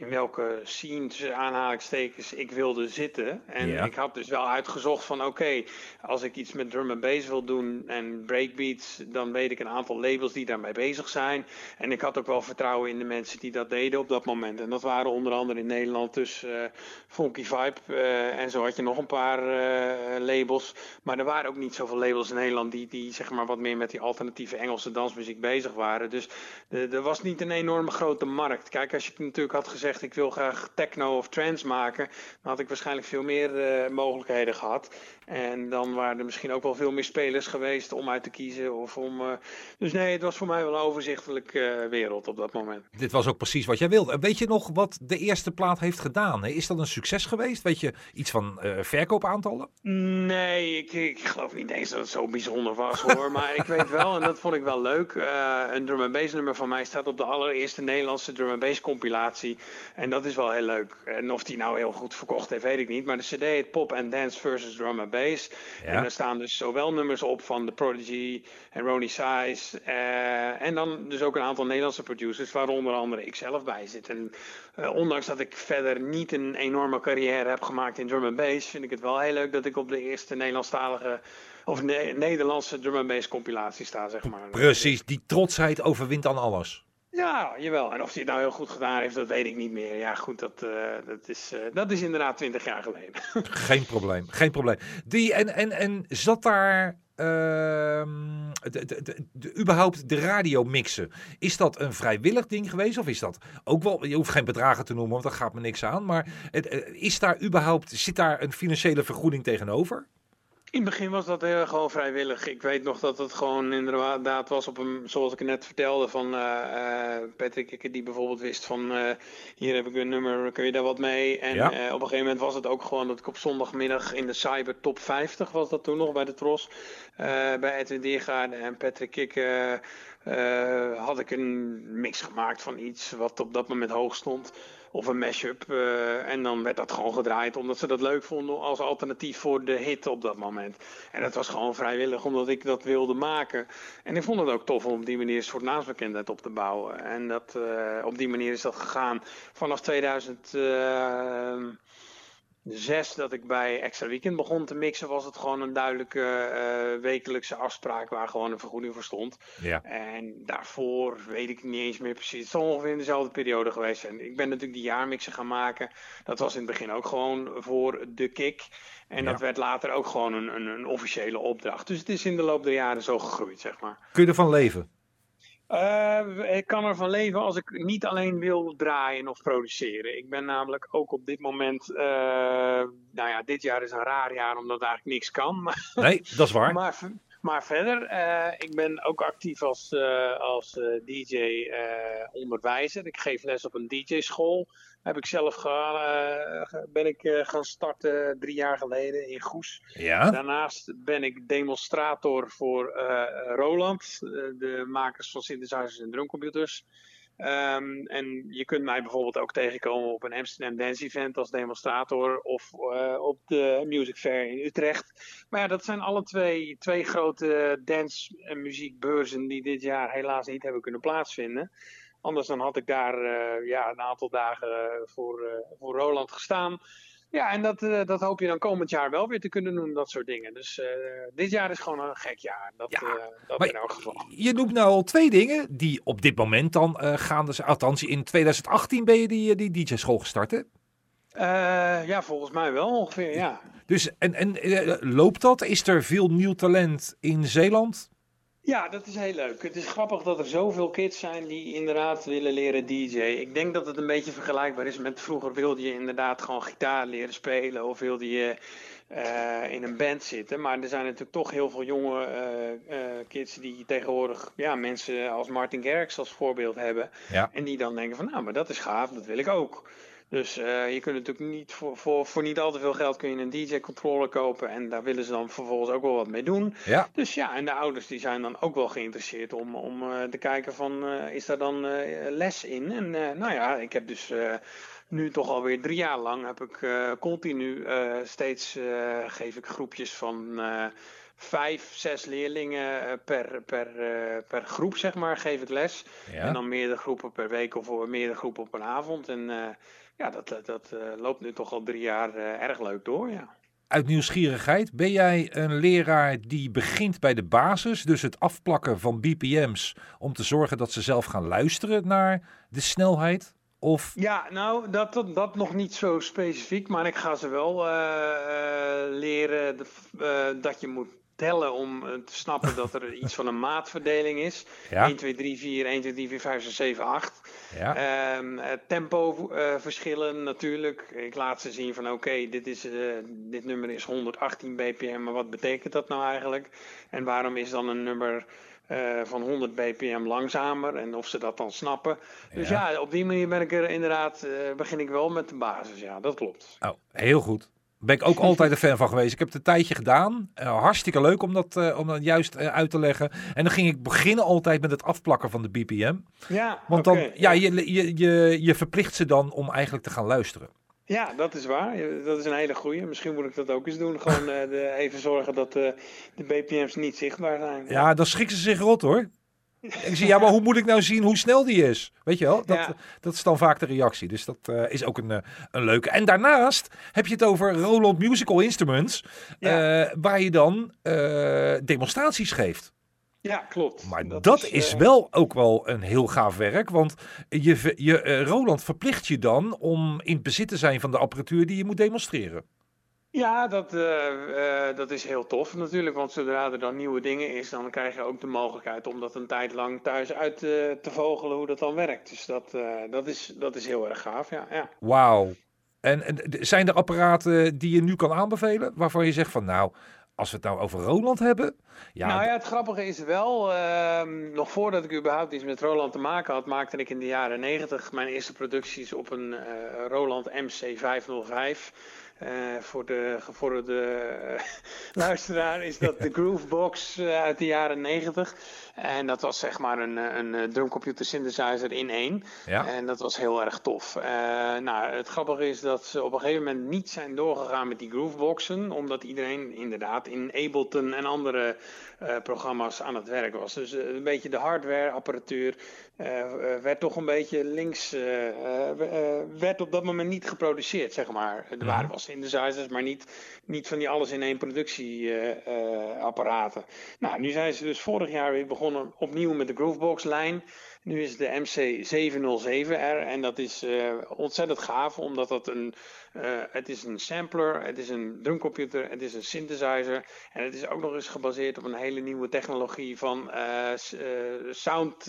In welke scene tussen aanhalingstekens ik wilde zitten. En ik had dus wel uitgezocht van oké, als ik iets met drum en bass wil doen en breakbeats, dan weet ik een aantal labels die daarmee bezig zijn. En ik had ook wel vertrouwen in de mensen die dat deden op dat moment. En dat waren onder andere in Nederland dus eh, Funky Vibe eh, en zo had je nog een paar eh, labels. Maar er waren ook niet zoveel labels in Nederland die, die zeg maar wat meer met die alternatieve Engelse dansmuziek bezig waren. Dus er was niet een enorme grote markt. Kijk, als je natuurlijk had gezegd ik wil graag techno of trance maken, dan had ik waarschijnlijk veel meer eh, mogelijkheden gehad. En dan waren er misschien ook wel veel meer spelers geweest om uit te kiezen. Of om, eh, Dus nee, het was voor mij wel een overzichtelijk eh, wereld op dat moment. Dit was ook precies wat jij wilde. Weet je nog wat de eerste plaat heeft gedaan? Is dat een succes geweest? Weet je iets van verkoopaantallen? Nee, ik, ik geloof niet eens dat het zo bijzonder was hoor. maar ik weet wel, en dat vond ik wel leuk. een drum and bass nummer van mij staat op de allereerste Nederlandse drum and bass compilatie. En dat is wel heel leuk. En of die nou heel goed verkocht heeft, weet ik niet. Maar de CD heet Pop and Dance versus Drum and Bass. Ja. En er staan dus zowel nummers op van The Prodigy en Ronnie Size. eh, en dan dus ook een aantal Nederlandse producers, waar onder andere ik zelf bij zit. En eh, ondanks dat ik verder niet een enorme carrière heb gemaakt in drum and bass, vind ik het wel heel leuk dat ik op de eerste Nederlandstalige of ne- Nederlandse drum and bass compilatie sta, zeg maar. Precies, die trotsheid overwint dan alles. Ja, jawel. En of hij het nou heel goed gedaan heeft, dat weet ik niet meer. Ja, goed, dat, eh, dat, is, eh, dat is inderdaad twintig jaar geleden. Geen probleem, geen probleem. Die, en, en, en zat daar ehm, de, überhaupt de radio mixen? Is dat een vrijwillig ding geweest? Of is dat ook wel, je hoeft geen bedragen te noemen, want dat gaat me niks aan. Maar eh, is daar überhaupt, zit daar een financiële vergoeding tegenover? In het begin was dat heel gewoon vrijwillig. Ik weet nog dat het gewoon inderdaad was op een, zoals ik het net vertelde, van eh, Patrick die bijvoorbeeld wist van eh, hier heb ik een nummer, kun je daar wat mee? En Ja. op een gegeven moment was het ook gewoon dat ik op zondagmiddag in de Cyber Top 50 was dat toen nog bij de Tros, bij Edwin Diergaarde en Patrick Ikke, eh, had ik een mix gemaakt van iets wat op dat moment hoog stond. Of een mashup. eh, en dan werd dat gewoon gedraaid omdat ze dat leuk vonden als alternatief voor de hit op dat moment. En dat was gewoon vrijwillig omdat ik dat wilde maken. En ik vond het ook tof om op die manier een soort naamsbekendheid op te bouwen. En dat, eh, op die manier is dat gegaan. Vanaf 2006 dat ik bij Extra Weekend begon te mixen, was het gewoon een duidelijke eh, wekelijkse afspraak waar gewoon een vergoeding voor stond. Ja. En daarvoor weet ik niet eens meer precies. Het zal ongeveer in dezelfde periode geweest zijn. Ik ben natuurlijk die jaarmixen gaan maken. Dat was in het begin ook gewoon voor de kick. En Ja. dat werd later ook gewoon een, een, een officiële opdracht. Dus het is in de loop der jaren zo gegroeid, zeg maar. Kun je ervan leven? Eh, ik kan ervan leven als ik niet alleen wil draaien of produceren. Ik ben namelijk ook op dit moment. eh, nou ja, dit jaar is een raar jaar omdat eigenlijk niks kan. Maar Nee, dat is waar. maar, maar verder, eh, ik ben ook actief als, als DJ-onderwijzer. ik geef les op een DJ-school. Heb ik zelf ge- eh, ben ik eh, gaan starten drie jaar geleden in Goes. Ja, Daarnaast ben ik demonstrator voor eh, Roland, de makers van synthesizers en drumcomputers. Ehm, en je kunt mij bijvoorbeeld ook tegenkomen op een Amsterdam Dance Event als demonstrator of op de Music Fair in Utrecht. Maar ja, dat zijn alle twee, twee grote dance- en muziekbeurzen die dit jaar helaas niet hebben kunnen plaatsvinden. Anders dan had ik daar eh, ja, een aantal dagen eh, voor, eh, voor Roland gestaan. Ja, en dat, dat hoop je dan komend jaar wel weer te kunnen doen, dat soort dingen. Dus dit jaar is gewoon een gek jaar. Dat, Ja, dat in elk geval. je noemt nou al twee dingen die op dit moment dan gaande zijn. Althans, in 2018 ben je die, die DJ-school gestart, hè? Ja, volgens mij wel ongeveer, ja. Dus, en, en loopt dat? Is er veel nieuw talent in Zeeland? Ja, dat is heel leuk. Het is grappig dat er zoveel kids zijn die inderdaad willen leren DJ. Ik denk dat het een beetje vergelijkbaar is met vroeger wilde je inderdaad gewoon gitaar leren spelen of wilde je eh, in een band zitten. Maar er zijn natuurlijk toch heel veel jonge eh, eh, kids die tegenwoordig ja, mensen als Martin Garrix als voorbeeld hebben. Ja. En die dan denken van nou, maar dat is gaaf, dat wil ik ook. Dus je kunt natuurlijk niet voor, voor, voor niet al te veel geld kun je een DJ-controller kopen. En daar willen ze dan vervolgens ook wel wat mee doen. Ja. Dus ja, en de ouders die zijn dan ook wel geïnteresseerd om, om te kijken van is daar dan les in. En nou ja, ik heb dus nu toch alweer drie jaar lang heb ik continu steeds geef ik groepjes van vijf, zes leerlingen eh, per, per, eh, per groep, zeg maar, geef ik les. En dan meerdere groepen per week of meerdere groepen op een avond. En eh, ja, dat, dat loopt nu toch al drie jaar erg leuk door, ja. Uit nieuwsgierigheid, ben jij een leraar die begint bij de basis, dus het afplakken van BPM's, om te zorgen dat ze zelf gaan luisteren naar de snelheid? Of... Ja, nou, dat, dat, dat, nog niet zo specifiek, maar ik ga ze wel leren dat je moet tellen om eh, te snappen dat er iets van een maatverdeling is. Ja. 1, 2, 3, 4, 1, 2, 3, 4, 5, 6, 7, 8. Ja. Um, tempo uh, verschillen natuurlijk. Ik laat ze zien van oké, okay, dit, uh, dit nummer is 118 bpm, maar wat betekent dat nou eigenlijk? En waarom is dan een nummer uh, van 100 bpm langzamer en of ze dat dan snappen. Dus ja, ja op die manier ben ik er inderdaad, begin ik wel met de basis. Ja, dat klopt. Oh, heel goed ben ik ook altijd een fan van geweest. Ik heb het een tijdje gedaan. Uh, hartstikke leuk om dat, uh, om dat juist uh, uit te leggen. En dan ging ik beginnen altijd met het afplakken van de BPM. Ja, Want dan, okay, ja, ja. Je, je, je, je verplicht ze dan om eigenlijk te gaan luisteren. Ja, dat is waar. Dat is een hele goeie. Misschien moet ik dat ook eens doen. Gewoon de, even zorgen dat de BPM's niet zichtbaar zijn. Ja, dan schikken ze zich rot hoor. Ik zie, ja, maar hoe moet ik nou zien hoe snel die is? Weet je wel, dat, dat is dan vaak de reactie. Dus dat uh, is ook een, uh, een leuke. En daarnaast heb je het over Roland Musical Instruments, ja. uh, waar je dan demonstraties geeft. Ja, klopt. Maar dat, dat is, is wel ook wel een heel gaaf werk. Want je, je, Roland verplicht je dan om in bezit te zijn van de apparatuur die je moet demonstreren. Ja, dat, uh, uh, dat is heel tof natuurlijk. Want zodra er dan nieuwe dingen is, dan krijg je ook de mogelijkheid om dat een tijd lang thuis uit uh, te vogelen hoe dat dan werkt. Dus dat, dat, is, dat is heel erg gaaf, ja. ja. Wauw. En, en zijn er apparaten die je nu kan aanbevelen, waarvan je zegt van nou, als we het nou over Roland hebben. Ja, nou ja, het grappige is wel, uh, nog voordat ik überhaupt iets met Roland te maken had, maakte ik in de jaren 90 mijn eerste producties op een Roland MC505. Uh, voor de gevorderde uh, luisteraar is dat de Groovebox uh, uit de jaren 90. En dat was zeg maar een, een drumcomputer synthesizer in één. Ja. En dat was heel erg tof. nou, het grappige is dat ze op een gegeven moment niet zijn doorgegaan met die Grooveboxen. Omdat iedereen inderdaad in Ableton en andere programma's aan het werk was. Dus een beetje de hardware apparatuur werd toch een beetje links... werd op dat moment niet geproduceerd, zeg maar. Er waren wel synthesizers, maar niet, niet van die alles in één productieapparaten. nou, nu zijn ze dus vorig jaar weer begonnen opnieuw met de Groovebox lijn. Nu is het de MC707R en dat is uh, ontzettend gaaf, omdat dat een, uh, het is een sampler, het is een drumcomputer, het is een synthesizer en het is ook nog eens gebaseerd op een hele nieuwe technologie van uh, sound,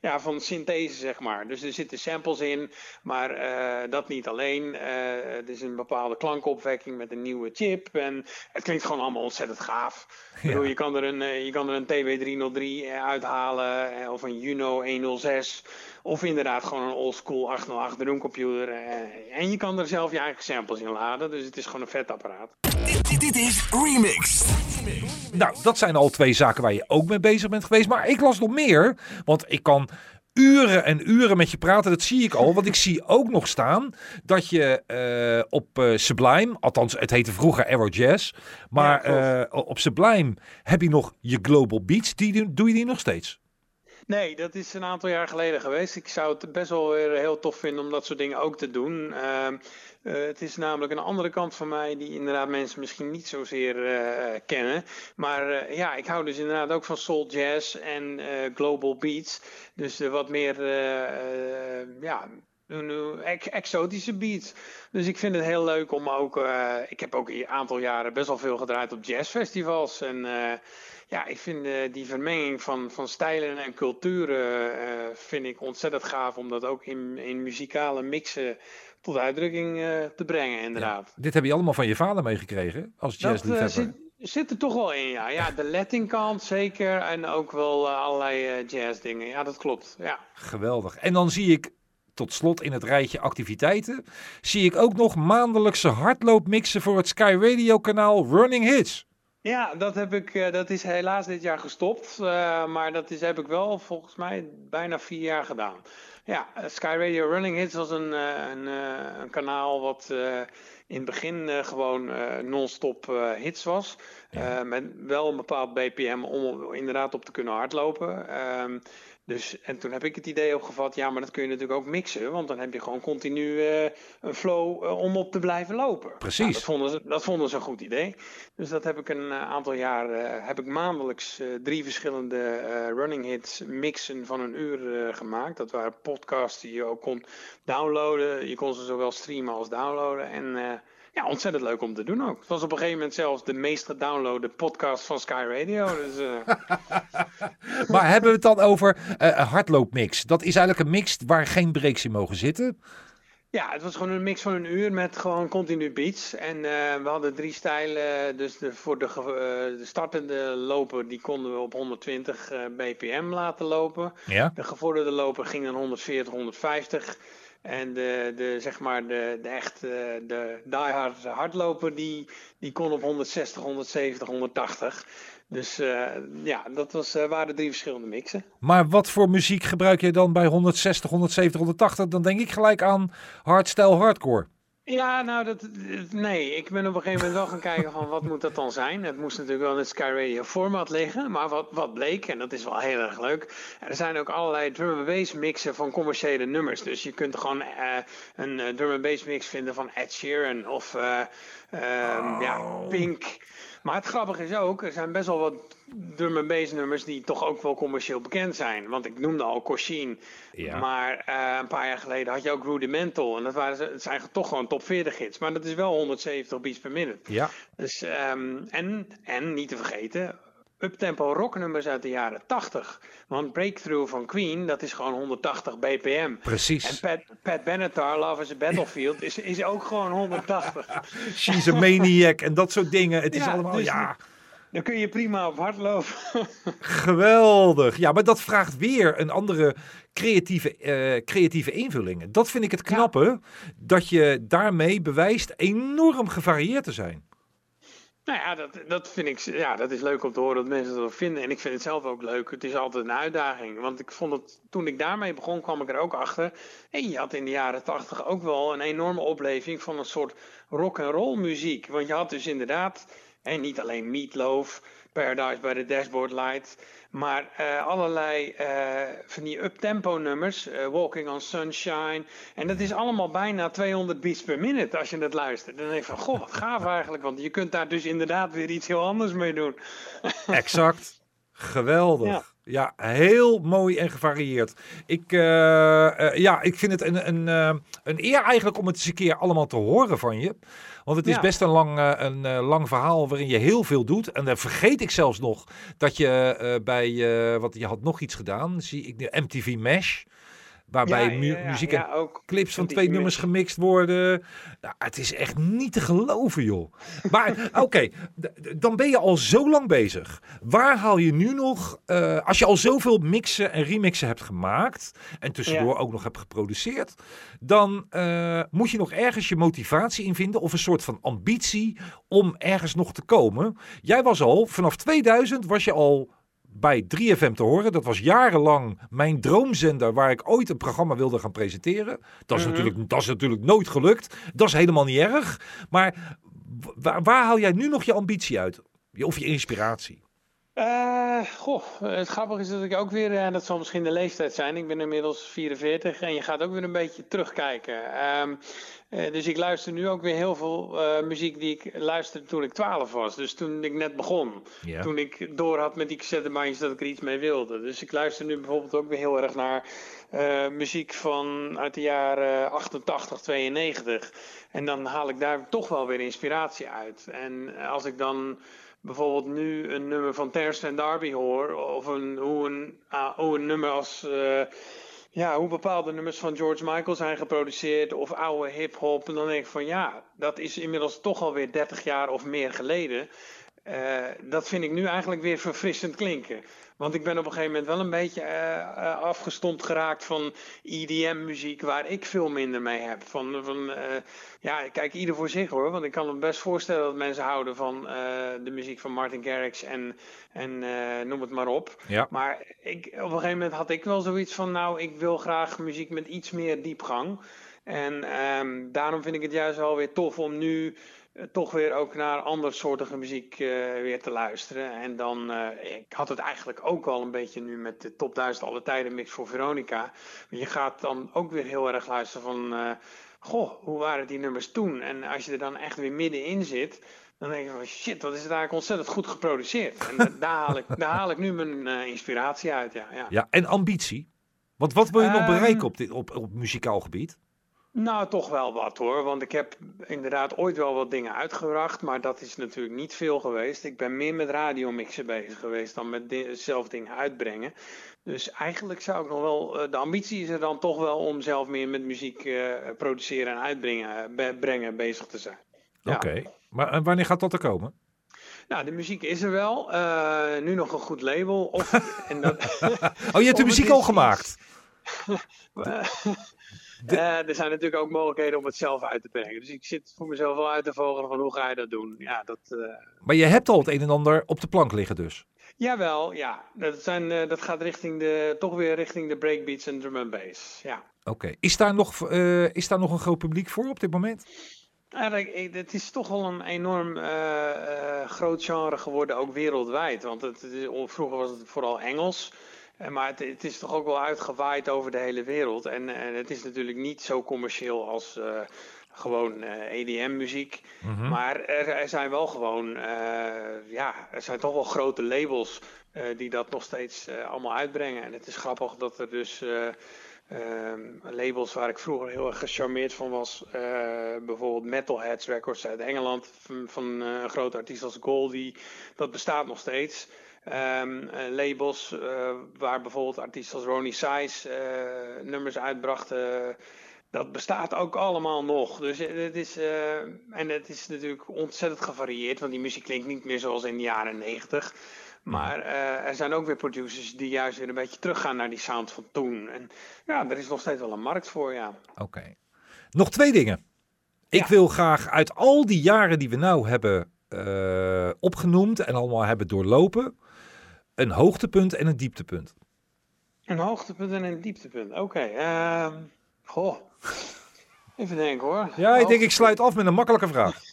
ja, van synthese zeg maar. Dus er zitten samples in, maar dat niet alleen. het is een bepaalde klankopwekking met een nieuwe chip en het klinkt gewoon allemaal ontzettend gaaf. Ja. Bedoel, je, kan er een, je kan er een TB303 uithalen of een Juno 106. Of inderdaad gewoon een oldschool 808 drumcomputer. Eh, en je kan er zelf je eigen samples in laden. Dus het is gewoon een vet apparaat. Dit, dit is Remix. Nou, dat zijn al twee zaken waar je ook mee bezig bent geweest. Maar ik las nog meer. Want ik kan uren en uren met je praten. Dat zie ik al. Want ik zie ook nog staan dat je uh, op uh, Sublime, althans het heette vroeger Aero Jazz. Maar uh, op Sublime heb je nog je Global Beats. Die, doe je die nog steeds? Nee, dat is een aantal jaar geleden geweest. Ik zou het best wel weer heel tof vinden om dat soort dingen ook te doen. Uh, uh, het is namelijk een andere kant van mij die inderdaad mensen misschien niet zozeer uh, kennen. Maar ja, ik hou dus inderdaad ook van soul jazz en global beats. Dus wat meer, ja, exotische beats. Dus ik vind het heel leuk om ook. Ik heb ook een aantal jaren best wel veel gedraaid op jazzfestivals. En ja, ik vind uh, die vermenging van, van stijlen en culturen vind ik ontzettend gaaf om dat ook in, in muzikale mixen tot uitdrukking te brengen, inderdaad. Ja, dit heb je allemaal van je vader meegekregen als jazzliefhebber? Zit, zit er toch wel in, ja. Ja, de Latin kant zeker en ook wel allerlei jazz dingen. Ja, dat klopt, ja. Geweldig. En dan zie ik tot slot in het rijtje activiteiten zie ik ook nog maandelijkse hardloopmixen voor het Sky Radio kanaal Running Hits. Ja, dat, heb ik, eh, dat is helaas dit jaar gestopt. Uh, maar dat is, heb ik wel volgens mij bijna vier jaar gedaan. Ja, Sky Radio Running Hits was een, een, een kanaal wat in het begin gewoon non-stop hits was. met wel een bepaald BPM om inderdaad op te kunnen hardlopen. Dus, en toen heb ik het idee opgevat, ja, maar dat kun je natuurlijk ook mixen. Want dan heb je gewoon continu uh, een flow uh, om op te blijven lopen. Precies. Nou, dat, vonden ze, dat vonden ze een goed idee. Dus dat heb ik een uh, aantal jaar, heb ik maandelijks drie verschillende running hits mixen van een uur gemaakt. Dat waren podcasts die je ook kon downloaden. Je kon ze zowel streamen als downloaden. En ja, ontzettend leuk om te doen ook. Het was op een gegeven moment zelfs de meest gedownloade podcast van Sky Radio. Dus, uh... maar hebben we het dan over uh, een hardloopmix? Dat is eigenlijk een mix waar geen breaks in mogen zitten. Ja, het was gewoon een mix van een uur met gewoon continu beats. En uh, we hadden drie stijlen. Dus de, voor de, de, startende loper, die konden we op 120 bpm laten lopen. Ja. De gevorderde loper ging dan 140, 150. En de, de, zeg maar de, de echt de diehard hardloper, die, die kon op 160, 170, 180. Dus uh, ja, dat was, uh, waren drie verschillende mixen. Maar wat voor muziek gebruik je dan bij 160, 170, 180? Dan denk ik gelijk aan hardstyle hardcore. Ja, nou, dat, nee. Ik ben op een gegeven moment wel gaan kijken van wat moet dat dan zijn. Het moest natuurlijk wel in het Sky Radio format liggen. Maar wat, wat bleek, en dat is wel heel erg leuk. Er zijn ook allerlei drum and bass mixen van commerciële nummers. Dus je kunt gewoon uh, een uh, drum and bass mix vinden van Ed Sheeran of uh, oh. ja, Pink. Maar het grappige is ook, er zijn best wel wat drum bass nummers die toch ook wel commercieel bekend zijn. Want ik noemde al Coshin, ja. maar uh, een paar jaar geleden had je ook Rudimental. En dat, waren, het zijn toch gewoon top 40 hits, maar dat is wel 170 beats per minute. Ja. Dus, um, en, en niet te vergeten, uptempo rocknummers uit de jaren 80. Want Breakthrough van Queen, dat is gewoon 180 bpm. Precies. En Pat, Pat Benatar, Love is a Battlefield, is, is ook gewoon 180. She's a maniac en dat soort dingen. Het is allemaal, dus ja... Dan kun je prima op hard lopen. Geweldig. Ja, maar dat vraagt weer een andere creatieve, uh, creatieve invulling. Dat vind ik het knappe, ja. dat je daarmee bewijst enorm gevarieerd te zijn. Nou ja, dat, dat vind ik, ja, dat is leuk om te horen dat mensen dat vinden. En ik vind het zelf ook leuk. Het is altijd een uitdaging. Want ik vond het, toen ik daarmee begon, kwam ik er ook achter. En je had in de jaren tachtig ook wel een enorme opleving van een soort rock and roll muziek. Want je had dus inderdaad, en niet alleen Meatloaf, Paradise by the Dashboard Light. Maar uh, allerlei uh, van die uptempo nummers, uh, Walking on Sunshine. En dat is allemaal bijna 200 beats per minute als je het luistert. Dan denk je van, goh, wat gaaf eigenlijk. Want je kunt daar dus inderdaad weer iets heel anders mee doen. Exact. Geweldig. Ja. Ja, heel mooi en gevarieerd. Ik, uh, uh, ja, ik vind het een, een, uh, een eer eigenlijk om het eens een keer allemaal te horen van je. Want het is ja. best een lang, een lang verhaal waarin je heel veel doet. En dan vergeet ik zelfs nog dat je bij, wat je had nog iets gedaan, zie ik nu MTV Mesh. Waarbij mu muziek en clips van twee nummers gemixt worden. Nou, het is echt niet te geloven, joh. Maar oké, okay, dan ben je al zo lang bezig. Waar haal je nu nog, uh, als je al zoveel mixen en remixen hebt gemaakt. En tussendoor ook nog hebt geproduceerd. Dan uh, moet je nog ergens je motivatie in vinden. Of een soort van ambitie om ergens nog te komen. Jij was al, vanaf 2000 was je al bij 3FM te horen. Dat was jarenlang mijn droomzender waar ik ooit een programma wilde gaan presenteren. Dat is, mm -hmm. natuurlijk, dat is natuurlijk nooit gelukt. Dat is helemaal niet erg. Maar waar, waar haal jij nu nog je ambitie uit? Of je inspiratie? Uh, goh, het grappige is dat ik ook weer, en dat zal misschien de leeftijd zijn, ik ben inmiddels 44 en je gaat ook weer een beetje terugkijken. Um, uh, dus ik luister nu ook weer heel veel uh, muziek die ik luisterde toen ik 12 was. Dus toen ik net begon. Toen ik door had met die cassettebandjes dat ik er iets mee wilde. Dus ik luister nu bijvoorbeeld ook weer heel erg naar uh, muziek van uit de jaren 88, 92. En dan haal ik daar toch wel weer inspiratie uit. En als ik dan bijvoorbeeld nu een nummer van Terence en Darby hoor, of een, hoe, een, uh, hoe een nummer als. Uh, ja, hoe bepaalde nummers van George Michael zijn geproduceerd, of oude hip-hop. En dan denk ik van ja, dat is inmiddels toch alweer 30 jaar of meer geleden. dat vind ik nu eigenlijk weer verfrissend klinken. Want ik ben op een gegeven moment wel een beetje uh, afgestompt geraakt van EDM-muziek, waar ik veel minder mee heb. Van, van uh, ja, kijk, ieder voor zich hoor. Want ik kan me best voorstellen dat mensen houden van de muziek van Martin Garrix en, en noem het maar op. Ja. Maar ik, op een gegeven moment had ik wel zoiets van, nou, ik wil graag muziek met iets meer diepgang. En um, daarom vind ik het juist wel weer tof om nu eh, toch weer ook naar andersoortige muziek uh, weer te luisteren. En dan, uh, ik had het eigenlijk ook al een beetje nu met de top 1000 alle tijden mix voor Veronica. Je gaat dan ook weer heel erg luisteren van, goh, hoe waren die nummers toen? En als je er dan echt weer middenin zit, dan denk je van shit, wat is het eigenlijk ontzettend goed geproduceerd. En daar, haal ik, daar haal ik nu mijn inspiratie uit, ja, ja. Ja, en ambitie? Want wat wil je nog ehm, bereiken op, dit, op, op muzikaal gebied? Nou, toch wel wat hoor. Want ik heb inderdaad ooit wel wat dingen uitgebracht. Maar dat is natuurlijk niet veel geweest. Ik ben meer met radiomixen bezig geweest dan met zelf dingen uitbrengen. Dus eigenlijk zou ik nog wel. Eh, de ambitie is er dan toch wel om zelf meer met muziek uh, produceren en uitbrengen be brengen, bezig te zijn. Oké, maar wanneer gaat dat er komen? Nou, de muziek is er wel. Uh, nu nog een goed label. Of, en dat, oh, je hebt de muziek al gemaakt? Uh, er zijn natuurlijk ook mogelijkheden om het zelf uit te brengen. Dus ik zit voor mezelf wel uit te vogelen van hoe ga je dat doen. Ja, dat, uh... Maar je hebt al het een en ander op de plank liggen dus? Jawel, ja. Dat, zijn, uh, dat gaat richting de, toch weer richting de breakbeats en drum and bass. Ja. Oké. Is, daar nog, is daar nog een groot publiek voor op dit moment? Eigenlijk, het is toch wel een enorm groot genre geworden, ook wereldwijd. Want het, vroeger was het vooral Engels. Eh, maar het, het, is toch ook wel uitgewaaid over de hele wereld. En, en het is natuurlijk niet zo commercieel als uh, gewoon uh, eh, EDM-muziek. Mhm. Maar er, er, zijn wel gewoon, uh, ja, er zijn toch wel grote labels die dat nog steeds allemaal uitbrengen. En het is grappig dat er dus ehm, labels waar ik vroeger heel erg gecharmeerd van was, bijvoorbeeld Metalheads Records uit Engeland, van, van een grote artiest als Goldie, dat bestaat nog steeds. Um, labels uh, waar bijvoorbeeld artiesten als Ronnie Size uh, nummers uitbrachten. dat bestaat ook allemaal nog. Dus het is, uh, en het is natuurlijk ontzettend gevarieerd, want die muziek klinkt niet meer zoals in de jaren 90. Maar er zijn ook weer producers die juist weer een beetje teruggaan naar die sound van toen. En ja, er is nog steeds wel een markt voor, ja. Oké. Nog twee dingen. Ik wil graag uit al die jaren die we nou hebben opgenoemd en allemaal hebben doorlopen een hoogtepunt en een dieptepunt. Een hoogtepunt en een dieptepunt. Oké. Okay, uh, goh. Even denken hoor. Ja, ik denk ik sluit af met een makkelijke vraag.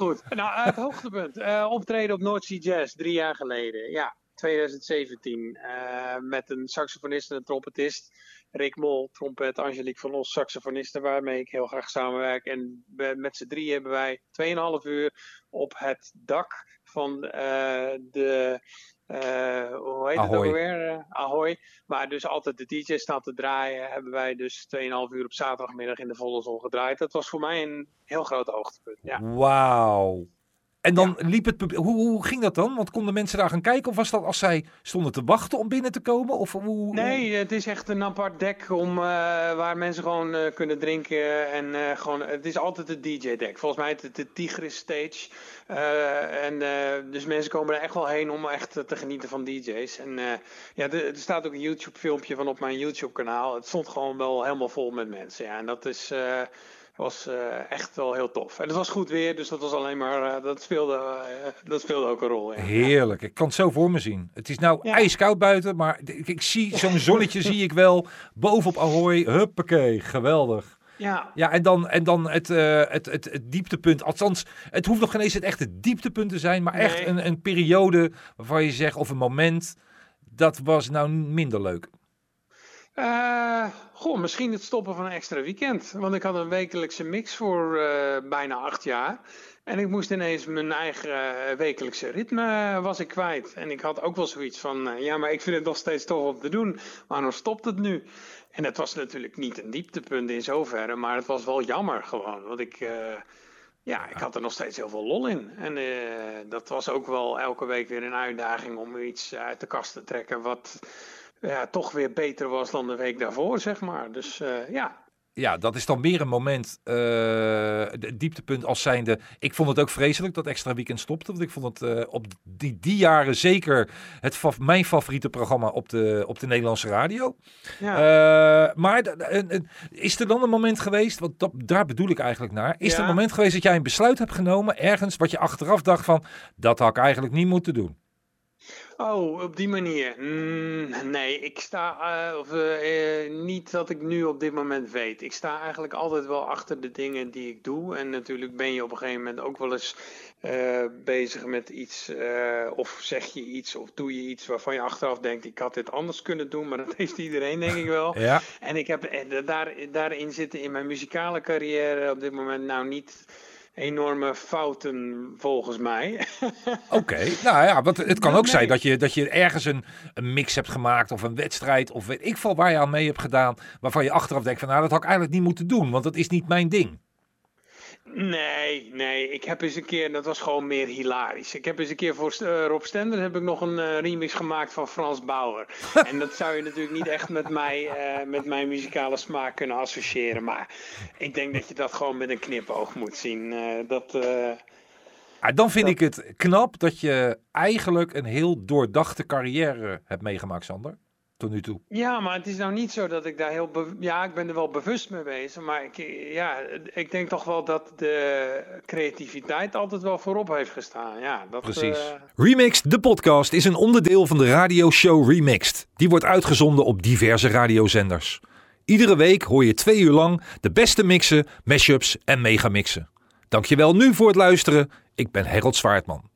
Goed. Nou, het hoogtepunt. Uh, optreden op North Sea Jazz drie jaar geleden. Ja, 2017. Uh, eh, met een saxofonist en een trompetist. Rick Mol, trompet, Angelique van Os, saxofonisten, waarmee ik heel graag samenwerk. En met z'n drie hebben wij 2,5 uur op het dak van uh, de. Uh, hoe heet Ahoy. het ook weer? Uh, Ahoy. Maar dus altijd de DJ staat te draaien. Hebben wij dus 2,5 uur op zaterdagmiddag in de volle zon gedraaid. Dat was voor mij een heel groot hoogtepunt. Ja. Wauw. En dan liep het Hoe, hoe ging dat dan? Want konden mensen daar gaan kijken? Of was dat als zij stonden te wachten om binnen te komen? Of hoe, Nee, het is echt een apart dek om, uh, waar mensen gewoon uh, kunnen drinken. En uh, gewoon, het is altijd een DJ-deck. Volgens mij is het de Tigris Stage. en, dus mensen komen er echt wel heen om echt te genieten van DJ's. En ja, er, er, staat ook een YouTube-filmpje van op mijn YouTube-kanaal. Het stond gewoon wel helemaal vol met mensen. Ja, en dat is was uh, echt wel heel tof. En het was goed weer, dus dat was alleen maar, uh, dat, speelde, uh, dat speelde ook een rol. Ja. Heerlijk, ik kan het zo voor me zien. Het is nou ja. ijskoud buiten, maar ik, ik zie zo'n zonnetje zie ik wel bovenop Ahoy. Huppakee, geweldig. Ja. ja, en dan, en dan het, het, het, het, dieptepunt. Althans, het hoeft nog geen eens het echte dieptepunt te zijn, maar nee. echt een, een periode waarvan je zegt, of een moment, dat was nou minder leuk. Uh, goh, misschien het stoppen van een extra weekend. Want ik had een wekelijkse mix voor uh, bijna acht jaar. En ik moest ineens mijn eigen wekelijkse ritme was ik kwijt. En ik had ook wel zoiets van, ja, maar ik vind het nog steeds tof om te doen. Waarom stopt het nu? En het was natuurlijk niet een dieptepunt in zoverre, maar het was wel jammer gewoon. Want ik, ja, ik had er nog steeds heel veel lol in. En dat was ook wel elke week weer een uitdaging om iets uit de kast te trekken wat ja, toch weer beter was dan de week daarvoor, zeg maar. Dus uh, ja, ja, dat is dan meer een moment, uh, de dieptepunt als zijnde. Ik vond het ook vreselijk dat extra weekend stopte. Want ik vond het uh, op die, die jaren zeker het mijn favoriete programma op de, op de Nederlandse radio. Ja. Maar is er dan een moment geweest, want dat, daar bedoel ik eigenlijk naar. Is ja. er een moment geweest dat jij een besluit hebt genomen ergens wat je achteraf dacht van, dat had ik eigenlijk niet moeten doen? Oh, op die manier. Mm, nee, ik sta, uh, of, uh, niet dat ik nu op dit moment weet. Ik sta eigenlijk altijd wel achter de dingen die ik doe. En natuurlijk ben je op een gegeven moment ook wel eens bezig met iets. of zeg je iets of doe je iets waarvan je achteraf denkt: ik had dit anders kunnen doen. Maar dat heeft iedereen, denk ik wel. Ja. En ik heb daar, daarin zitten in mijn muzikale carrière op dit moment nou niet enorme fouten volgens mij. Oké, nou ja, want het kan ook zijn dat je, dat je ergens een, een mix hebt gemaakt of een wedstrijd of weet ik veel waar je aan mee hebt gedaan, waarvan je achteraf denkt van nou dat had ik eigenlijk niet moeten doen, want dat is niet mijn ding. Nee, nee. Ik heb eens een keer, dat was gewoon meer hilarisch. Ik heb eens een keer voor uh, Rob Stender heb ik nog een uh, remix gemaakt van Frans Bauer. en dat zou je natuurlijk niet echt met, mij, uh, met mijn muzikale smaak kunnen associëren. Maar ik denk dat je dat gewoon met een knipoog moet zien. dat, ah, dan vind ik het knap dat je eigenlijk een heel doordachte carrière hebt meegemaakt, Sander nu toe. Ja, maar het is nou niet zo dat ik daar heel... Ja, ik ben er wel bewust mee bezig. Maar ik, ja, ik denk toch wel dat de creativiteit altijd wel voorop heeft gestaan. Ja, dat, Precies. Uh... Remixed, de podcast, is een onderdeel van de radioshow Remixed. Die wordt uitgezonden op diverse radiozenders. Iedere week hoor je twee uur lang de beste mixen, mashups en megamixen. Dankjewel nu voor het luisteren. Ik ben Harold Zwaardman.